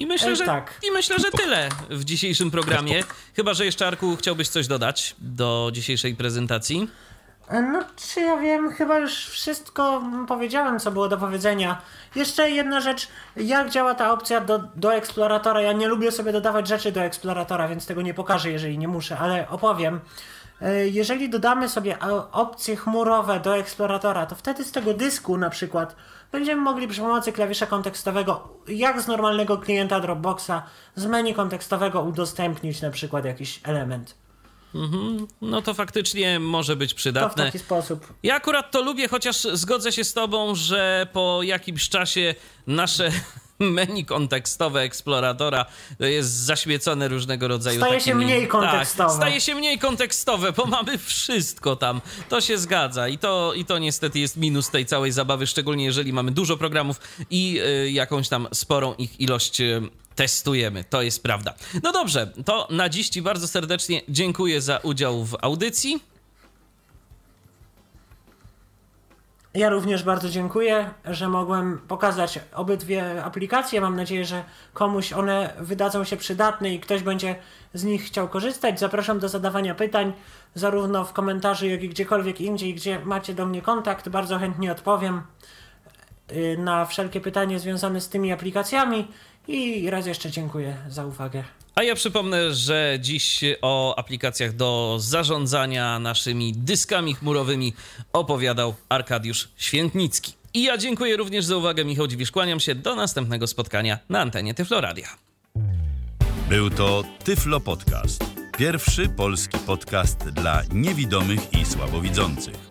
I myślę, że, tak. I myślę, że tyle w dzisiejszym programie. Chyba, że jeszcze Arku chciałbyś coś dodać do dzisiejszej prezentacji. E, No, czy ja wiem, chyba już wszystko powiedziałem, co było do powiedzenia. Jeszcze jedna rzecz, jak działa ta opcja do, do eksploratora. Ja nie lubię sobie dodawać rzeczy do eksploratora, więc tego nie pokażę, jeżeli nie muszę, ale opowiem. E, Jeżeli dodamy sobie a, opcje chmurowe do eksploratora, to wtedy z tego dysku na przykład będziemy mogli przy pomocy klawisza kontekstowego, jak z normalnego klienta Dropboxa, z menu kontekstowego udostępnić na przykład jakiś element. No to faktycznie może być To w przydatne. taki sposób. Ja akurat to lubię, chociaż zgodzę się z tobą, że po jakimś czasie nasze menu kontekstowe eksploratora jest zaśmiecone różnego rodzaju Staje się takimi... mniej kontekstowe. Tak, staje się mniej kontekstowe, bo mamy wszystko tam. To się zgadza i to, i to niestety jest minus tej całej zabawy, szczególnie jeżeli mamy dużo programów i y, jakąś tam sporą ich ilość y, testujemy. To jest prawda. No dobrze, to na dziś ci bardzo serdecznie dziękuję za udział w audycji. Ja również bardzo dziękuję, że mogłem pokazać obydwie aplikacje. Mam nadzieję, że komuś one wydadzą się przydatne i ktoś będzie z nich chciał korzystać. Zapraszam do zadawania pytań, zarówno w komentarzu, jak i gdziekolwiek indziej, gdzie macie do mnie kontakt. Bardzo chętnie odpowiem y, na wszelkie pytania związane z tymi aplikacjami. I raz jeszcze dziękuję za uwagę. A ja przypomnę, że dziś o aplikacjach do zarządzania naszymi dyskami chmurowymi opowiadał Arkadiusz Świętnicki. I ja dziękuję również za uwagę, Michał Dziwisz. Kłaniam się do następnego spotkania na antenie Tyfloradia. Był to Tyflo Podcast. Pierwszy polski podcast dla niewidomych i słabowidzących.